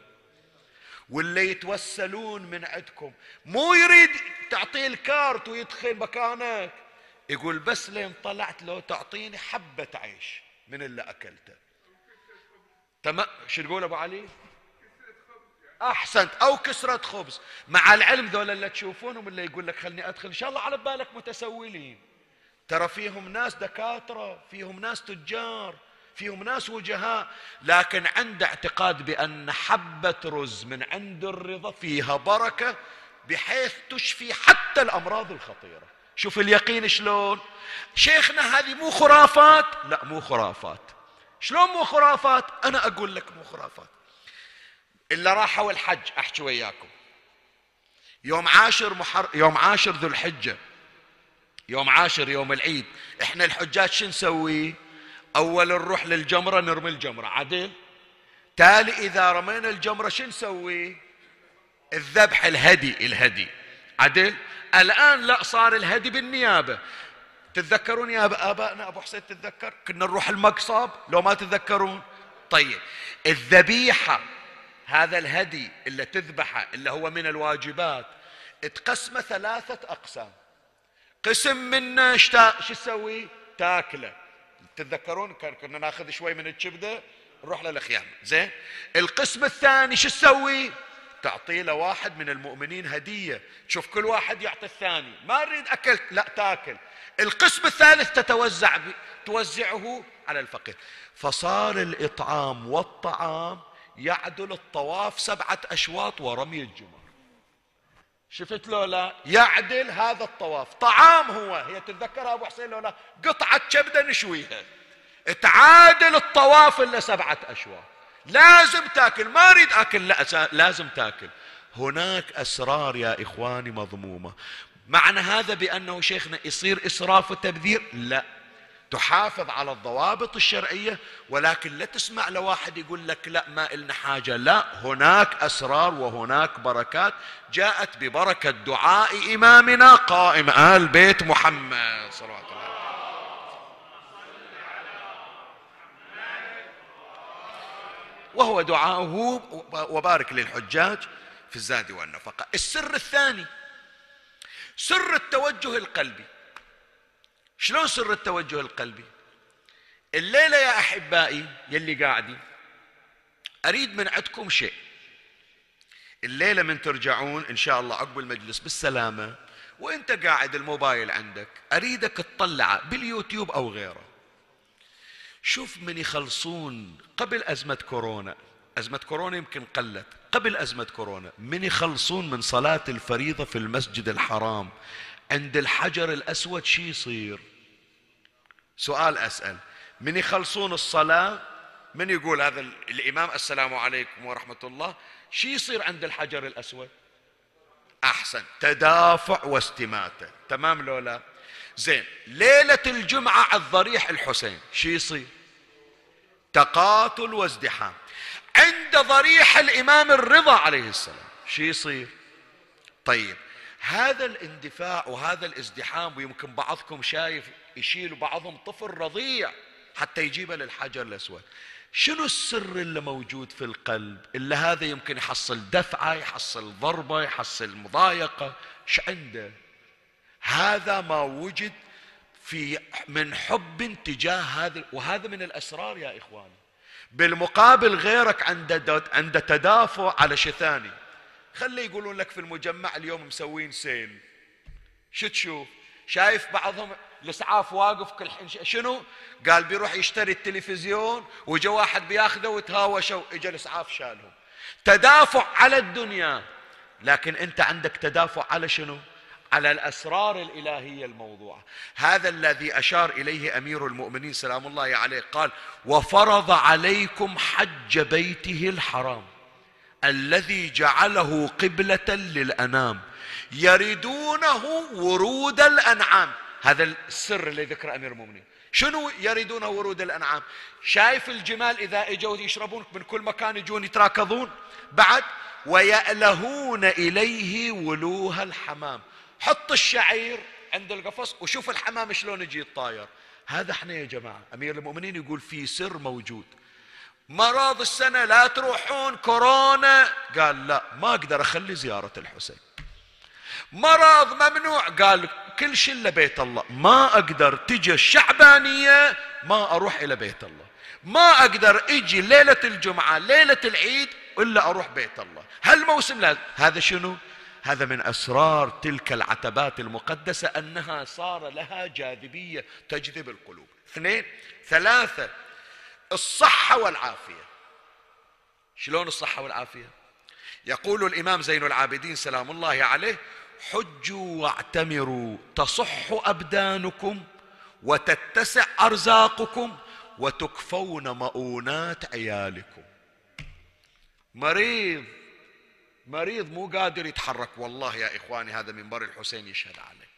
واللي يتوسلون من عندكم. مو يريد تعطيه الكارت ويدخل مكانك. يقول بس لين طلعت لو تعطيني حبة عيش من اللي أكلته. تمام شو تقول أبو علي؟ أحسنت أو كسرة خبز. مع العلم ذولا اللي تشوفونهم اللي يقول لك خلني أدخل. إن شاء الله على بالك متسولين. ترى فيهم ناس دكاترة فيهم ناس تجار فيهم ناس وجهاء. لكن عنده اعتقاد بأن حبة رز من عند الرضا فيها بركة بحيث تشفي حتى الأمراض الخطيرة. شوف اليقين شلون؟ شيخنا هذه مو خرافات؟ لا مو خرافات. شلون مو خرافات؟ أنا أقول لك مو خرافات. إلا راحوا الحج أحكي وياكم. يوم عاشر محر يوم عاشر ذو الحجة. يوم عاشر يوم العيد. إحنا الحجاج شو نسوي؟ أول نروح للجمرة نرمي الجمرة. عدل؟ تالي إذا رمينا الجمرة شو نسوي؟ الذبح الهدي الهدي. عدل؟ الآن لا صار الهدي بالنيابة. تتذكرون يا آبائنا أبو حسين تتذكر؟ كنا نروح المقصاب لو ما تتذكرون؟ طيب. الذبيحة. هذا الهدي اللي تذبحه اللي هو من الواجبات تقسمه ثلاثة أقسام. قسم منه شو تسوي تاكله. تتذكرون؟ كنا ناخذ شوي من الكبدة نروح للخيام. زين؟ القسم الثاني شو تسوي تعطي له واحد من المؤمنين هدية. تشوف كل واحد يعطي الثاني. ما أريد اكلت لا تاكل. القسم الثالث تتوزع. توزعه على الفقير. فصار الإطعام والطعام يعدل الطواف سبعة أشواط ورمي الجمر. شفت لو لا يعدل هذا الطواف. طعام هو. هي تتذكرها أبو حسين لو لا قطعة كبدة نشويها. تعادل الطواف إلا سبعة أشواط. لازم تاكل. ما أريد أكل لا لازم تاكل. هناك أسرار يا إخواني مضمومة. معنى هذا بأنه شيخنا يصير إسراف وتبذير؟ لا. تحافظ على الضوابط الشرعية ولكن لا تسمع لواحد يقول لك لا ما إلنا حاجة. لا هناك أسرار وهناك بركات جاءت ببركة دعاء إمامنا قائم آل بيت محمد صلى الله عليه وسلم. وهو دعاؤه وبارك للحجاج في الزاد والنفقة. السر الثاني سر التوجه القلبي. شلون سر التوجه القلبي؟ الليلة يا أحبائي يلي قاعدين أريد من عندكم شيء. الليلة من ترجعون إن شاء الله عقب المجلس بالسلامة وإنت قاعد الموبايل عندك أريدك تطلعه باليوتيوب أو غيره. شوف من يخلصون قبل أزمة كورونا. أزمة كورونا يمكن قلت قبل أزمة كورونا. من يخلصون من صلاة الفريضة في المسجد الحرام. عند الحجر الأسود شي يصير؟ سؤال أسأل. من يخلصون الصلاة؟ من يقول هذا الإمام السلام عليكم ورحمة الله شي يصير عند الحجر الأسود؟ أحسن. تدافع واستماتة. تمام لولا زين. ليلة الجمعة على الضريح الحسين شي يصير؟ تقاتل وازدحام. عند ضريح الإمام الرضا عليه السلام شي يصير؟ طيب. هذا الاندفاع وهذا الازدحام ويمكن بعضكم شايف يشيل بعضهم طفل رضيع حتى يجيبه للحجر الأسود. شنو السر اللي موجود في القلب؟ اللي هذا يمكن يحصل دفعة يحصل ضربة يحصل مضايقة. إيش عنده؟ هذا ما وجد في من حب تجاه هذا وهذا من الأسرار يا إخواني. بالمقابل غيرك عنده عنده تدافع على شيء ثاني. خلي يقولون لك في المجمع اليوم مسوين سيل. شو؟ تشوف شايف بعضهم الإسعاف واقف كل حين شنو؟ قال بيروح يشتري التلفزيون وجا واحد بياخذه وتهاوشوا اجى الإسعاف شالهم. تدافع على الدنيا لكن أنت عندك تدافع على شنو؟ على الأسرار الإلهية الموضوعة. هذا الذي أشار إليه أمير المؤمنين سلام الله عليه قال وفرض عليكم حج بيته الحرام. الذي جعله قبلة للأنام. يريدونه ورود الأنعام. هذا السر اللي ذكر أمير المؤمنين. شنو يريدون ورود الأنعام؟ شايف الجمال إذا إجوا يشربون من كل مكان يجون يتراكضون. بعد ويألهون إليه ولوها الحمام. حط الشعير عند القفص وشوف الحمام شلون يجي الطاير. هذا إحنا يا جماعة. أمير المؤمنين يقول في سر موجود. مرض السنة لا تروحون كورونا. قال لا ما أقدر أخلي زيارة الحسين. مرض ممنوع. قال كل شيء إلا بيت الله. ما أقدر تجي الشعبانية ما أروح إلى بيت الله. ما أقدر إجي ليلة الجمعة ليلة العيد إلا أروح بيت الله. هالموسم لازم هذا شنو؟ هذا من أسرار تلك العتبات المقدسة أنها صار لها جاذبية تجذب القلوب. اثنين ثلاثة الصحة والعافية. شلون الصحة والعافية؟ يقول الإمام زين العابدين سلام الله عليه حجوا واعتمروا تصح أبدانكم وتتسع أرزاقكم وتكفون مؤونات عيالكم. مريض مريض مو قادر يتحرك. والله يا إخواني هذا منبر الحسين يشهد عليه.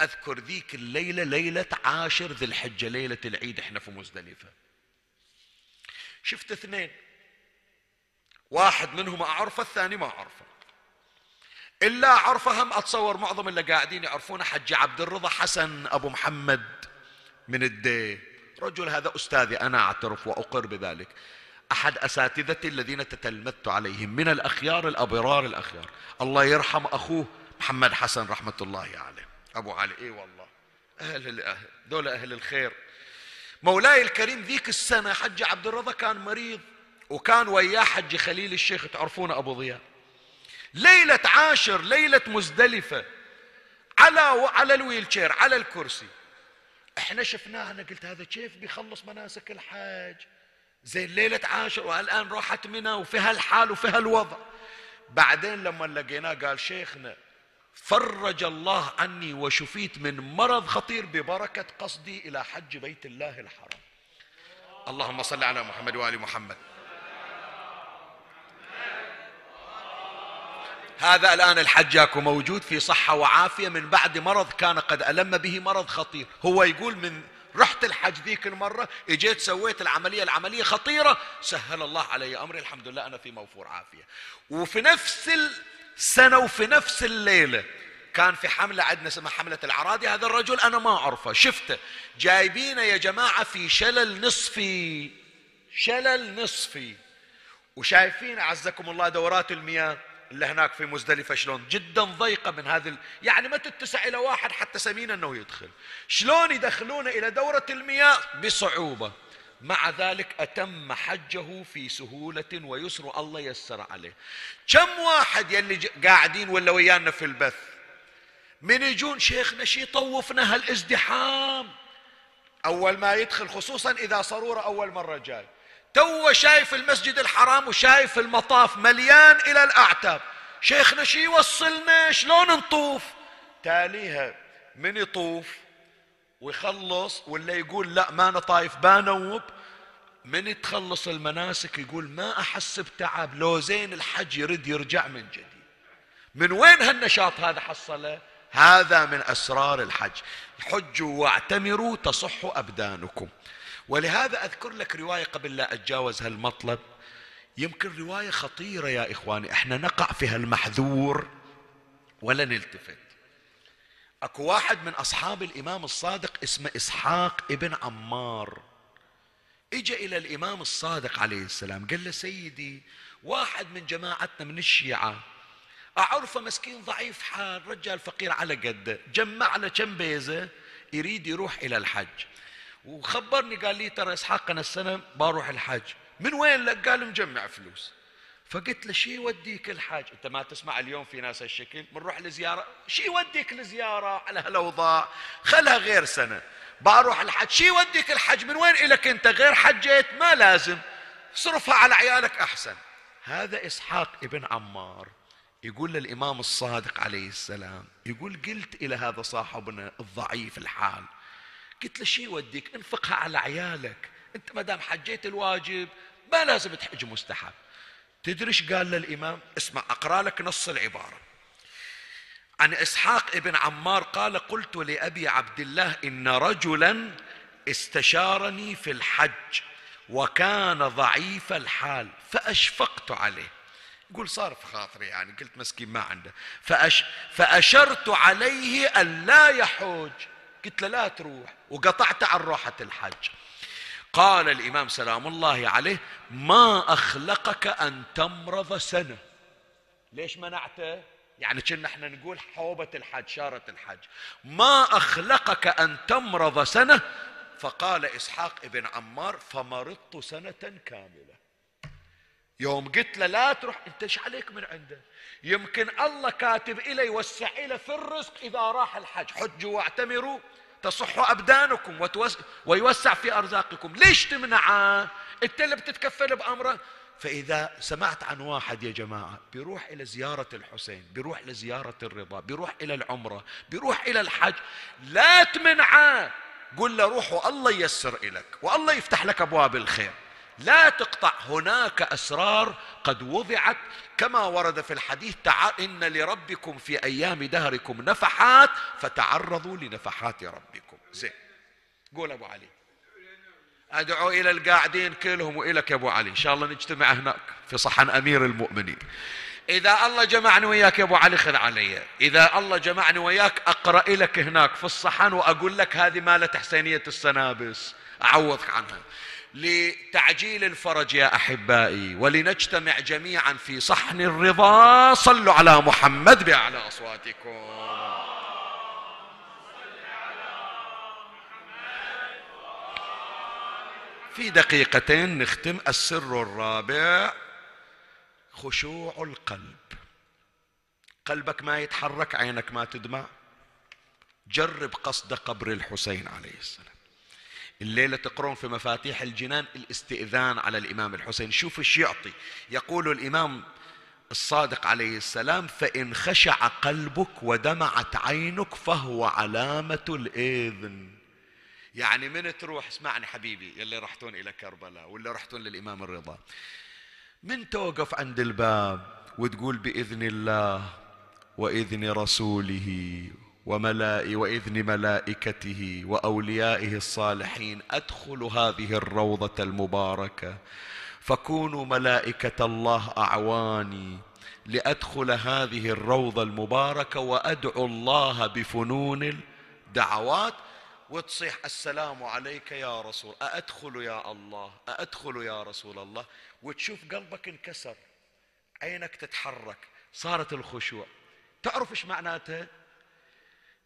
أذكر ذيك الليلة ليلة عاشر ذي الحجة ليلة العيد إحنا في مزدلفة. شفت اثنين. واحد منهم أعرفه الثاني ما أعرفه. إلا عرفه هم أتصور معظم اللي قاعدين يعرفونه حج عبد الرضا حسن أبو محمد من الدي رجل هذا أستاذي أنا أعترف وأقر بذلك. أحد أساتذتي الذين تتلمذت عليهم من الأخيار الأبرار الأخيار. الله يرحم أخوه محمد حسن رحمة الله عليه. أبو علي إي والله. أهل الأهل دول أهل الخير. مولاي الكريم ذيك السنة حج عبد الرضا كان مريض وكان وياه حج خليل الشيخ تعرفونه أبو ضياء. ليلة عاشر ليلة مزدلفة على على الويل شير على الكرسي. إحنا شفناه أنا قلت هذا كيف بيخلص مناسك الحج زين ليلة عاشر والآن راحت منى وفي هالحال وفي هالوضع بعدين لما لقيناه قال شيخنا فرج الله عني وشفيت من مرض خطير ببركة قصدي إلى حج بيت الله الحرام. اللهم صل على محمد وآل محمد. هذا الآن الحجاك موجود في صحة وعافية من بعد مرض كان قد ألم به مرض خطير. هو يقول من رحت الحج ذيك المرة إجيت سويت العملية العملية خطيرة سهل الله علي أمري الحمد لله أنا في موفور عافية. وفي نفس السنة وفي نفس الليلة. كان في حملة عندنا اسمها حملة العرادي هذا الرجل أنا ما أعرفه. شفته. جايبينه يا جماعة في شلل نصفي. شلل نصفي. وشايفين أعزكم الله دورات المياه اللي هناك في مزدلفة شلون. جدا ضيقة من هذه ال... يعني ما تتسع إلى واحد حتى سمين أنه يدخل. شلون يدخلونه إلى دورة المياه؟ بصعوبة. مع ذلك أتم حجه في سهولة ويسر الله يسر عليه. كم واحد يلي قاعدين ولا ويانا في البث؟ من يجون شيخنا شي طوفنا هالازدحام. أول ما يدخل خصوصا إذا صرورة أول مرة جاي. تو شايف المسجد الحرام وشايف المطاف مليان إلى الأعتاب. شيخنا شي يوصلنا؟ شلون نطوف؟ تاليها من يطوف؟ ويخلص ولا يقول لا ما أنا طايف بانوب. من تخلص المناسك يقول ما أحس بتعب لو زين الحج يرد يرجع من جديد. من وين هالنشاط هذا حصله؟ هذا من أسرار الحج. حجوا واعتمروا تصح أبدانكم. ولهذا أذكر لك رواية قبل لا أتجاوز هالمطلب. يمكن رواية خطيرة يا إخواني إحنا نقع في هالمحذور ولا نلتفت. اكو واحد من اصحاب الامام الصادق اسمه اسحاق ابن عمار. اجى إلى الامام الصادق عليه السلام قال له سيدي واحد من جماعتنا من الشيعة اعرفه مسكين ضعيف حال رجال فقير على قده جمع له كم بيزة يريد يروح إلى الحج. وخبرني قال لي ترى إسحاق أنا السنة بروح الحج. من وين لك؟ قال مجمع فلوس. فقلت له شي يوديك الحج أنت ما تسمع اليوم في ناس هالشكل. بنروح لزيارة. شي يوديك لزيارة على هالأوضاع. خلها غير سنة. بروح الحج شي يوديك الحج من وين إلك أنت؟ غير حجيت. ما لازم. صرفها على عيالك أحسن. هذا إسحاق ابن عمار. يقول للإمام الصادق عليه السلام. يقول قلت إلى هذا صاحبنا الضعيف الحال. قلت له شي يوديك؟ انفقها على عيالك. أنت ما دام حجيت الواجب ما لازم تحج مستحب. تدري إيش قال للإمام اسمع أقرأ لك نص العبارة. عن إسحاق ابن عمار قال قلت لأبي عبد الله إن رجلا استشارني في الحج وكان ضعيف الحال فأشفقت عليه. يقول صار في خاطري يعني قلت مسكين ما عنده. فأش فأشرت عليه أن لا يحج قلت له لا تروح وقطعت عن روحة الحج. قال الإمام سلام الله عليه ما أخلقك أن تمرض سنة. ليش منعته؟ يعني كنا إحنا نقول حوبة الحج شارة الحج. ما أخلقك أن تمرض سنة؟ فقال إسحاق ابن عمار فمرضت سنة كاملة. يوم قلت له لا تروح انت إيش عليك من عنده؟ يمكن الله كاتب إلي يوسع إلى في الرزق إذا راح الحج. حجوا واعتمروا. تصح أبدانكم ويوسع في أرزاقكم. ليش تمنعه انت اللي بتتكفل بأمره فإذا سمعت عن واحد يا جماعة بيروح إلى زيارة الحسين بيروح لزيارة الرضا بيروح إلى العمرة بيروح إلى الحج لا تمنعه قل له روح والله ييسر إليك والله يفتح لك أبواب الخير. لا تقطع هناك أسرار قد وضعت كما ورد في الحديث تعال إن لربكم في أيام دهركم نفحات فتعرضوا لنفحات ربكم. زين. قول أبو علي. أدعو إلى القاعدين كلهم وإلك يا أبو علي. إن شاء الله نجتمع هناك في صحن أمير المؤمنين. إذا الله جمعني وياك يا أبو علي خذ علي. إذا الله جمعني وياك أقرأ لك هناك في الصحن وأقول لك هذه مالة حسينية السنابس. أعوضك عنها. لتعجيل الفرج يا أحبائي ولنجتمع جميعا في صحن الرضا صلوا على محمد بأعلى أصواتكم. في دقيقتين نختم السر الرابع خشوع القلب. قلبك ما يتحرك عينك ما تدمع. جرب قصد قبر الحسين عليه السلام. الليلة تقرون في مفاتيح الجنان الاستئذان على الإمام الحسين. شوف إيش يعطي. يقول الإمام الصادق عليه السلام فإن خشع قلبك ودمعت عينك فهو علامة الإذن. يعني من تروح اسمعني حبيبي يلي رحتون إلى كربلاء ولا رحتون للإمام الرضا. من توقف عند الباب وتقول بإذن الله وإذن رسوله وملائي وإذن ملائكته وأوليائه الصالحين أدخل هذه الروضة المباركة. فكونوا ملائكة الله أعواني لأدخل هذه الروضة المباركة وأدعو الله بفنون الدعوات. وتصيح السلام عليك يا رسول أأدخل يا الله أأدخل يا رسول الله. وتشوف قلبك انكسر عينك تتحرك صارت الخشوع. تعرف إيش معناتها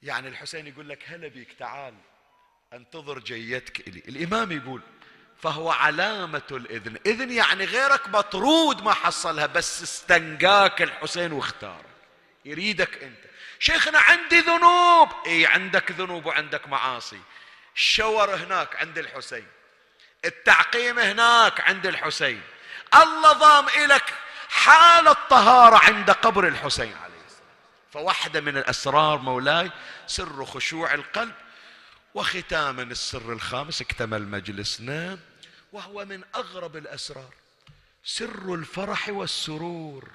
يعني الحسين يقول لك هلا بيك تعال انتظر جيتك إلي. الإمام يقول فهو علامة الإذن. إذن يعني غيرك مطرود ما حصلها بس استنقاك الحسين واختارك يريدك أنت. شيخنا عندي ذنوب. إي عندك ذنوب وعندك معاصي. الشور هناك عند الحسين. التعقيم هناك عند الحسين. الله ضام إلك حال الطهارة عند قبر الحسين. فواحدة من الأسرار مولاي سر خشوع القلب وختاما السر الخامس اكتمل مجلسنا وهو من أغرب الأسرار. سر الفرح والسرور.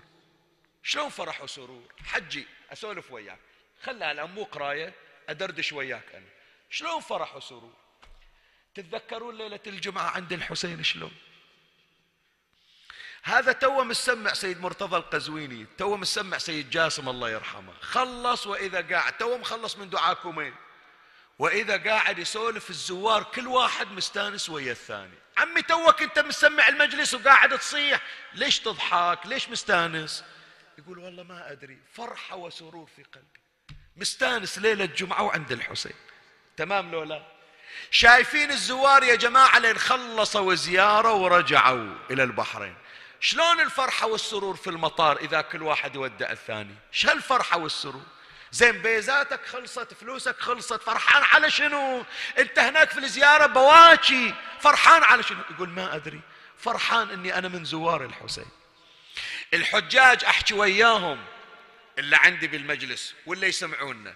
شلون فرح وسرور؟ حجي أسولف وياك. خلها الآن مو قراية أدردش وياك أنا. شلون فرح وسرور؟ تتذكرون ليلة الجمعة عند الحسين شلون؟ هذا تو مسمع سيد مرتضى القزويني تو مسمع سيد جاسم الله يرحمه. خلص وإذا قاعد تو مخلص من دعاكمين وإذا قاعد يسولف الزوار كل واحد مستانس ويا الثاني. عمي توك أنت مسمع المجلس وقاعد تصيح ليش تضحك؟ ليش مستانس؟ يقول والله ما أدري فرحة وسرور في قلبي. مستانس ليلة الجمعة وعند الحسين. تمام لو لا؟ شايفين الزوار يا جماعة لين خلصوا زيارة ورجعوا إلى البحرين. شلون الفرحة والسرور في المطار إذا كل واحد يودع الثاني؟ شو الفرحة والسرور؟ زين بيزاتك خلصت فلوسك خلصت فرحان على شنو؟ أنت هناك في الزيارة بواكي فرحان على شنو؟ يقول ما أدري فرحان إني أنا من زوار الحسين. الحجاج أحكي وياهم اللي عندي بالمجلس واللي يسمعونا.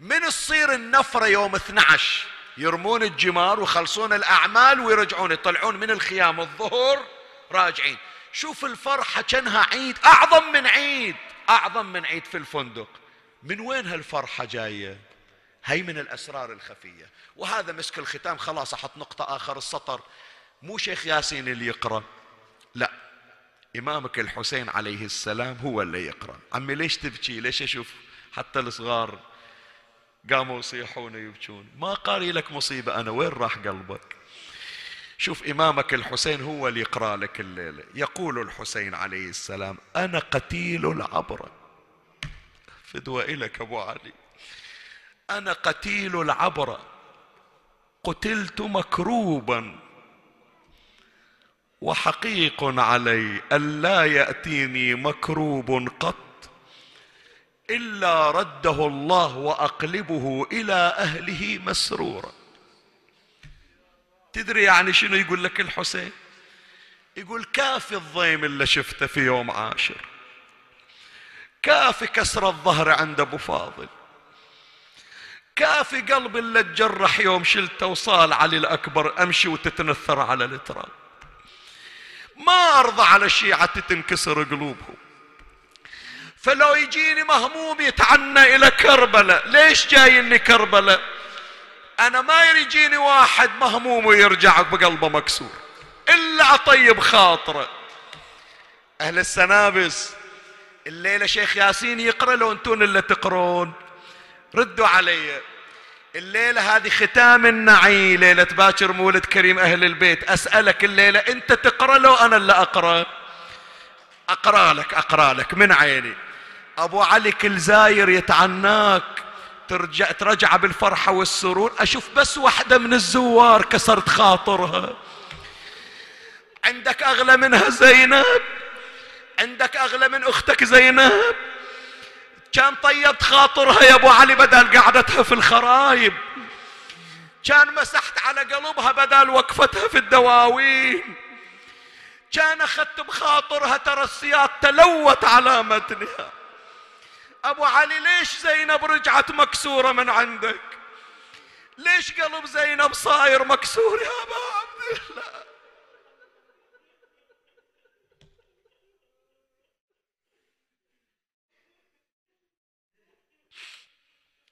من تصير النفرة يوم 12 يرمون الجمار ويخلصون الأعمال ويرجعون يطلعون من الخيام الظهر راجعين. شوف الفرحة كأنها عيد أعظم من عيد أعظم من عيد في الفندق. من وين هالفرحة جاية؟ هي من الأسرار الخفية. وهذا مسك الختام خلاص أحط نقطة آخر السطر. مو شيخ ياسين اللي يقرأ. لا إمامك الحسين عليه السلام هو اللي يقرأ. عمي ليش تبكي؟ ليش أشوف حتى الصغار قاموا يصيحون ويبكون؟ ما قاري لك مصيبة أنا وين راح قلبك؟ شوف إمامك الحسين هو اللي يقرأ لك الليلة يقول الحسين عليه السلام أنا قتيل العبرة فدوى إلك أبو علي. أنا قتيل العبرة قتلت مكروبا. وحقيق علي ألا يأتيني مكروب قط. إلا رده الله وأقلبه إلى أهله مسرورا. تدري يعني شنو يقول لك الحسين؟ يقول كافي الضيم اللي شفته في يوم عاشر. كافي كسر الظهر عند أبو فاضل. كافي قلب اللي تجرح يوم شلته وصال علي الأكبر أمشي وتتنثر على التراب ما أرضى على الشيعة تنكسر قلوبهم. فلو يجيني مهموم يتعنى إلى كربلاء ليش جايني كربلاء؟ أنا ما يجيني واحد مهموم ويرجع بقلبه مكسور. إلا اطيب خاطره أهل السنابس الليلة شيخ ياسين يقرأ لو أنتون اللي تقرون. ردوا علي. الليلة هذه ختام النعي ليلة باكر مولد كريم أهل البيت. أسألك الليلة أنت تقرأ لو أنا اللي أقرأ؟ أقرأ لك أقرأ لك من عيني. أبو علي كل زاير يتعناك. ترجع ترجع بالفرحة والسرور. أشوف بس واحدة من الزوار كسرت خاطرها. عندك أغلى منها زينب. عندك أغلى من أختك زينب. كان طيبت خاطرها يا أبو علي بدل قعدتها في الخرايب. كان مسحت على قلبها بدل وقفتها في الدواوين. كان أخذت بخاطرها ترى السياد تلوت على متنها. أبو علي ليش زينب رجعت مكسورة من عندك؟ ليش قلب زينب صاير مكسور يا أبا عبد الله؟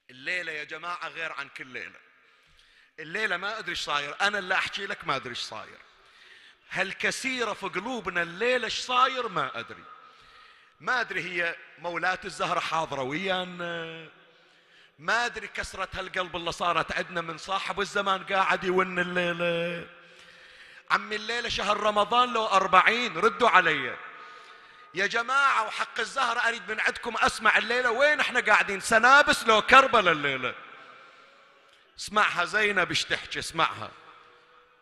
الليلة يا جماعة غير عن كل ليلة. الليلة ما أدري إيش صاير. أنا اللي أحكي لك ما أدري إيش صاير. هالكثيرة في قلوبنا الليلة إيش صاير؟ ما أدري. ما أدري هي مولاة الزهرة حاضرة ويانا ما أدري كسرة هالقلب اللي صارت عندنا من صاحب الزمان قاعد يون الليلة. عمي الليلة شهر رمضان لو أربعين ردوا علي. يا جماعة وحق الزهرة أريد من عندكم أسمع الليلة وين إحنا قاعدين؟ سنابس لو كربلاء الليلة. اسمعها زينب إيش اسمعها.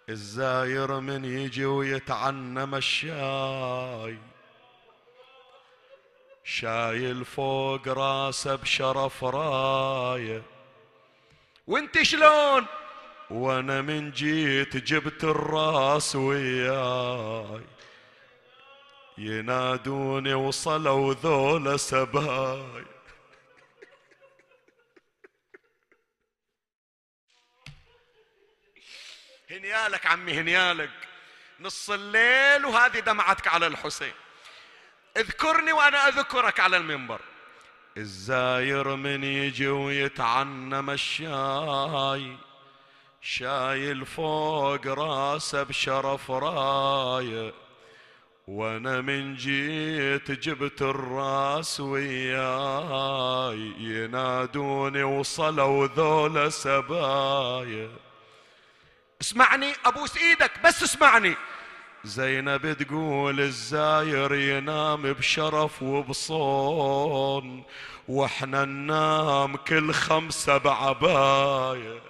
الزاير من يجي ويتعنم الشاي. شايل فوق راسه بشرف راية. وانت شلون؟ وأنا من جيت جبت الراس وياي. ينادوني وصلوا ذولا سباي. هنيالك عمي هنيالك. نص الليل وهذه دمعتك على الحسين. اذكرني وأنا أذكرك على المنبر. الزاير من يجي ويتعنم الشاي شايل فوق راسه بشرف رايه وأنا من جيت جبت الراس وياي ينادوني وصلوا ذولا سبايا. اسمعني أبوس إيدك بس اسمعني. زينب تقول الزاير ينام بشرف وبصون وإحنا ننام كل خمسة بعباية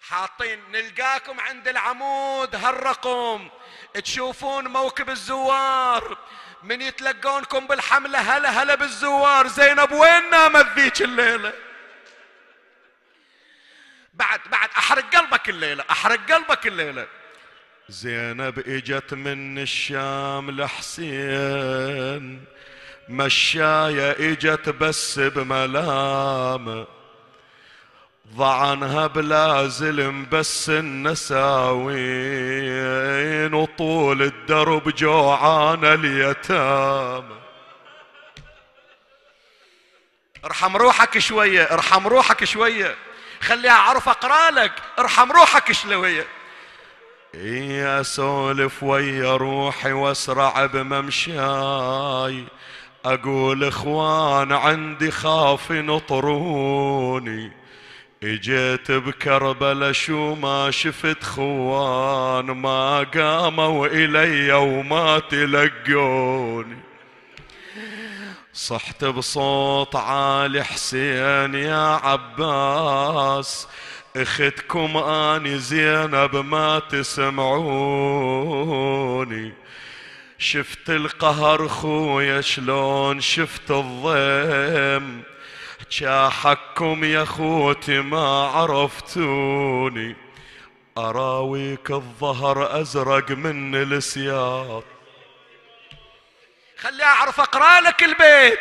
حاطين نلقاكم عند العمود هالرقم تشوفون موكب الزوار من يتلقونكم بالحملة هلا هلا بالزوار. زينب وين نامت ذيك الليلة؟ بعد بعد أحرق قلبك الليلة أحرق قلبك الليلة. زينب إجت من الشام لحسين مشاية إجت بس بملامة. ضعنها بلا زلم بس النساوين وطول الدرب جوعان اليتامى. ارحم روحك شوية ارحم روحك شوية. خليها أعرف اقرا لك ارحم روحك شوية يا أسولف ويا روحي وأسرع بممشاي. أقول إخوان عندي خاف نطروني إجيت بكربلا شو ما شفت خوان ما قاموا إلي وما تلقوني. صحت بصوت عالي حسين يا عباس. اختكم اني زينب ما تسمعوني. شفت القهر خويا شلون شفت الضيم. شاحكم يا خوتي ما عرفتوني. أراويك الظهر أزرق من السياط. خلي أعرف اقرا لك البيت.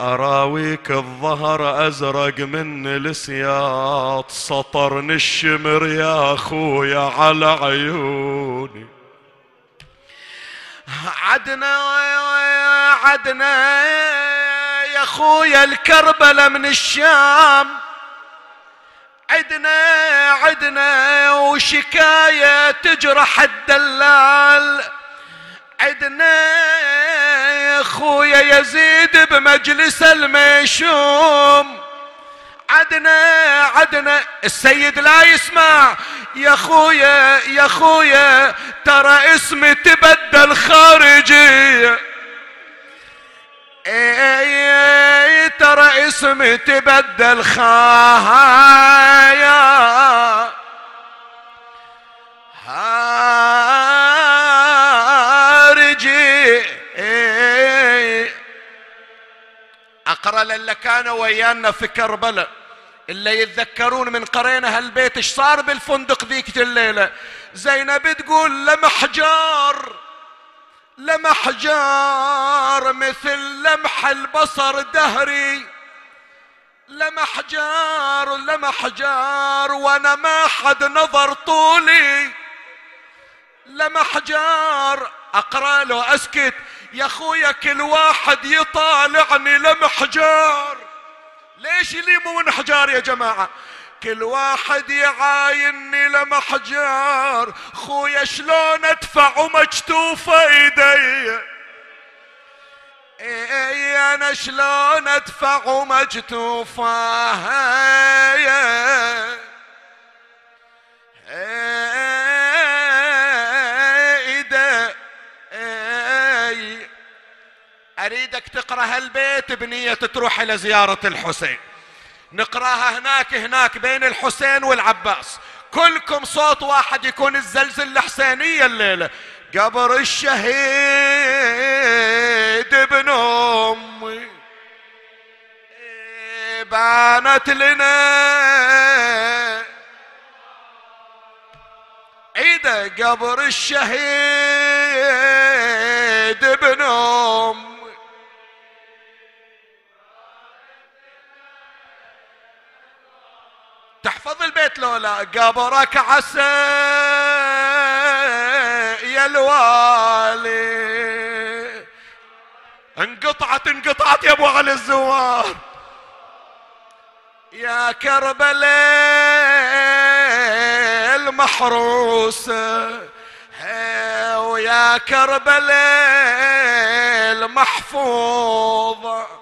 أراويك الظهر أزرق من السياط. سطرني الشمر يا أخويا على عيوني. عدنا عدنا يا خويا الكربلة من الشام. عدنا عدنا وشكاية تجرح الدلال. عدنا يا خويا يزيد بمجلس الميشوم عدنا عدنا السيد لا يسمع. يا خويا يا خويا ترى اسمي تبدل خارجي. اي ترى اسمي تبدل خايا. اقرا للي كانوا ويانا في كربلاء. اللي يتذكرون من قرينا هالبيت إيش صار بالفندق ذيك الليلة؟ زينب تقول لمح جار لمح جار مثل لمح البصر دهري. لمح جار لمح جار وأنا ما حد نظر طولي. لمح جار أقرأ له أسكت. يا أخويا كل واحد يطالعني لمح جار ليش اللي مو من حجار يا جماعة؟ كل واحد يعايني لمحجار. خويا شلون أدفع ومكتوفة إيدي؟ إيه أنا شلون أدفع مجتوفاه أريدك تقرا هالبيت بنية تروح إلى زيارة الحسين. نقرأها هناك هناك بين الحسين والعباس. كلكم صوت واحد يكون الزلزل الحسينية الليلة. قبر الشهيد ابن أمي. بانت لنا. عيده قبر الشهيد ابن أمي. تحفظ البيت لولا قبرك عسى يا الوالي. انقطعت انقطعت يا أبو علي الزوار. يا كربلاء المحروسة ويا كربلاء المحفوظة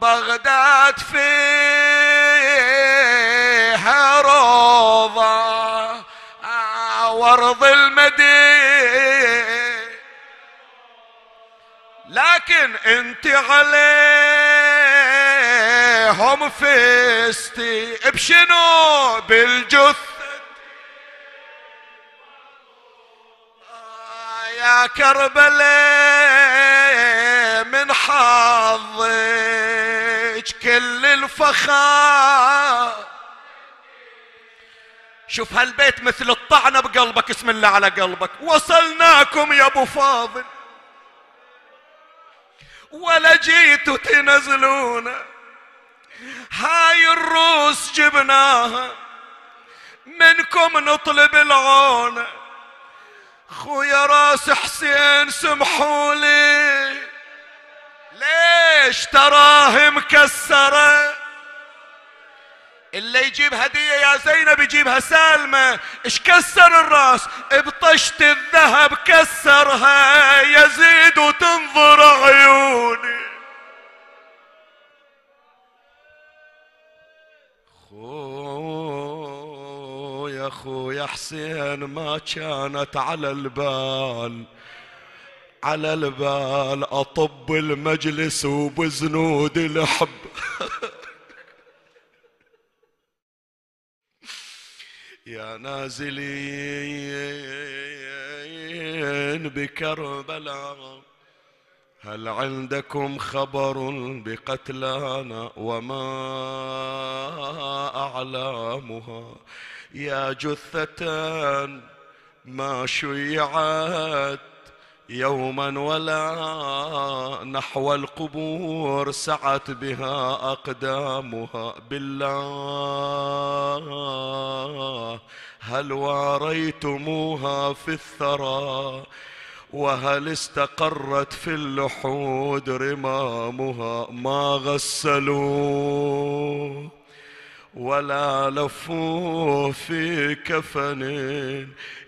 بغداد فيها روضة وأرض المدينة. لكن أنت عليهم فستي بشنو بالجثة يا كربلاء من حظك كل الفخار. شوف هالبيت مثل الطعنة بقلبك اسم الله على قلبك. وصلناكم يا أبو فاضل. ولا جيتوا تنزلونا. هاي الروس جبناها. منكم نطلب العونة. خويا راس حسين سمحوا لي. ليش تراه مكسرة؟ اللي يجيب هدية يا زينب يجيبها سالمة. اش كسر الرأس؟ بطشت الذهب كسرها. يزيد وتنظر عيوني. خويا خويا حسين ما كانت على البال. على البال أطب المجلس وبزنود الحب. (laughs) يا نازلين بكربلاء هل عندكم خبر بقتلانا وما أعلامها؟ يا جثة ما شيعت يوما ولا نحو القبور سعت بها أقدامها بالله. هل واريتموها في الثرى؟ وهل استقرت في اللحود رمامها ما غسلوا؟ ولا لفوا في كفن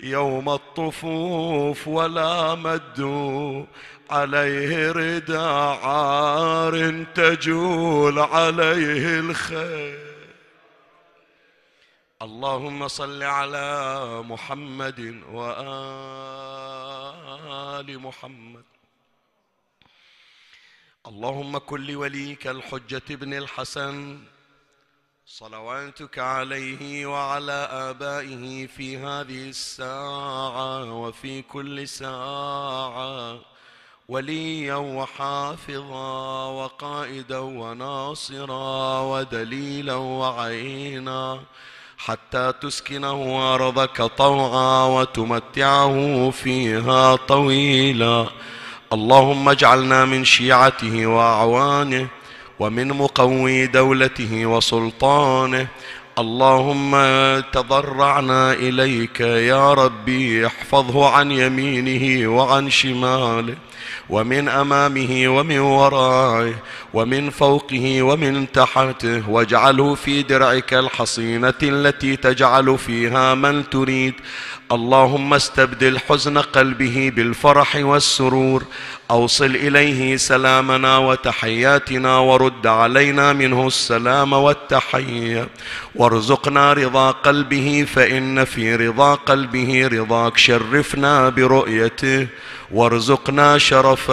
يوم الطفوف ولا مدوا عليه ردى عار تجول عليه الخير. اللهم صل على محمد وآل محمد. اللهم كن لوليك الحجة ابن الحسن صلواتك عليه وعلى آبائه في هذه الساعة وفي كل ساعة وليا وحافظا وقائدا وناصرا ودليلا وعينا حتى تسكنه أرضك طوعا وتمتعه فيها طويلا. اللهم اجعلنا من شيعته وأعوانه ومن مقوي دولته وسلطانه. اللهم تضرعنا إليك يا ربي احفظه عن يمينه وعن شماله ومن أمامه ومن ورائه ومن فوقه ومن تحته واجعله في درعك الحصينة التي تجعل فيها من تريد. اللهم استبدل حزن قلبه بالفرح والسرور. أوصل إليه سلامنا وتحياتنا ورد علينا منه السلام والتحية. وارزقنا رضا قلبه فإن في رضا قلبه رضاك شرفنا برؤيته. وارزقنا شرف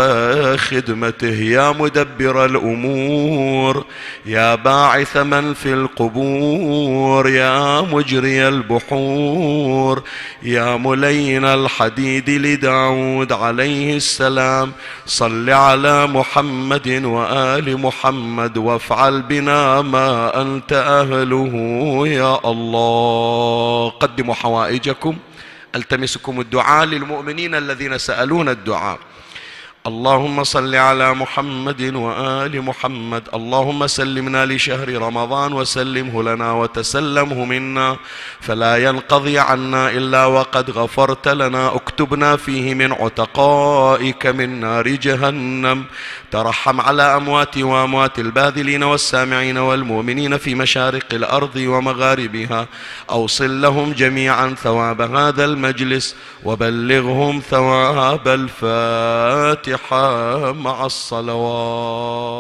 خدمته يا مدبر الأمور. يا باعث من في القبور يا مجري البحور. يا ملين الحديد لداود عليه السلام. صل على محمد وآل محمد وافعل بنا ما أنت أهله يا الله. قدموا حوائجكم. ألتمسكم الدعاء للمؤمنين الذين سألون الدعاء. اللهم صل على محمد وآل محمد. اللهم سلمنا لشهر رمضان وسلمه لنا وتسلمه منا. فلا ينقضي عنا إلا وقد غفرت لنا. اكتبنا فيه من عتقائك من نار جهنم. ترحم على أموات وأموات الباذلين والسامعين والمؤمنين في مشارق الأرض ومغاربها. أوصل لهم جميعا ثواب هذا المجلس وبلغهم ثواب الفاتحة مع الصلوات.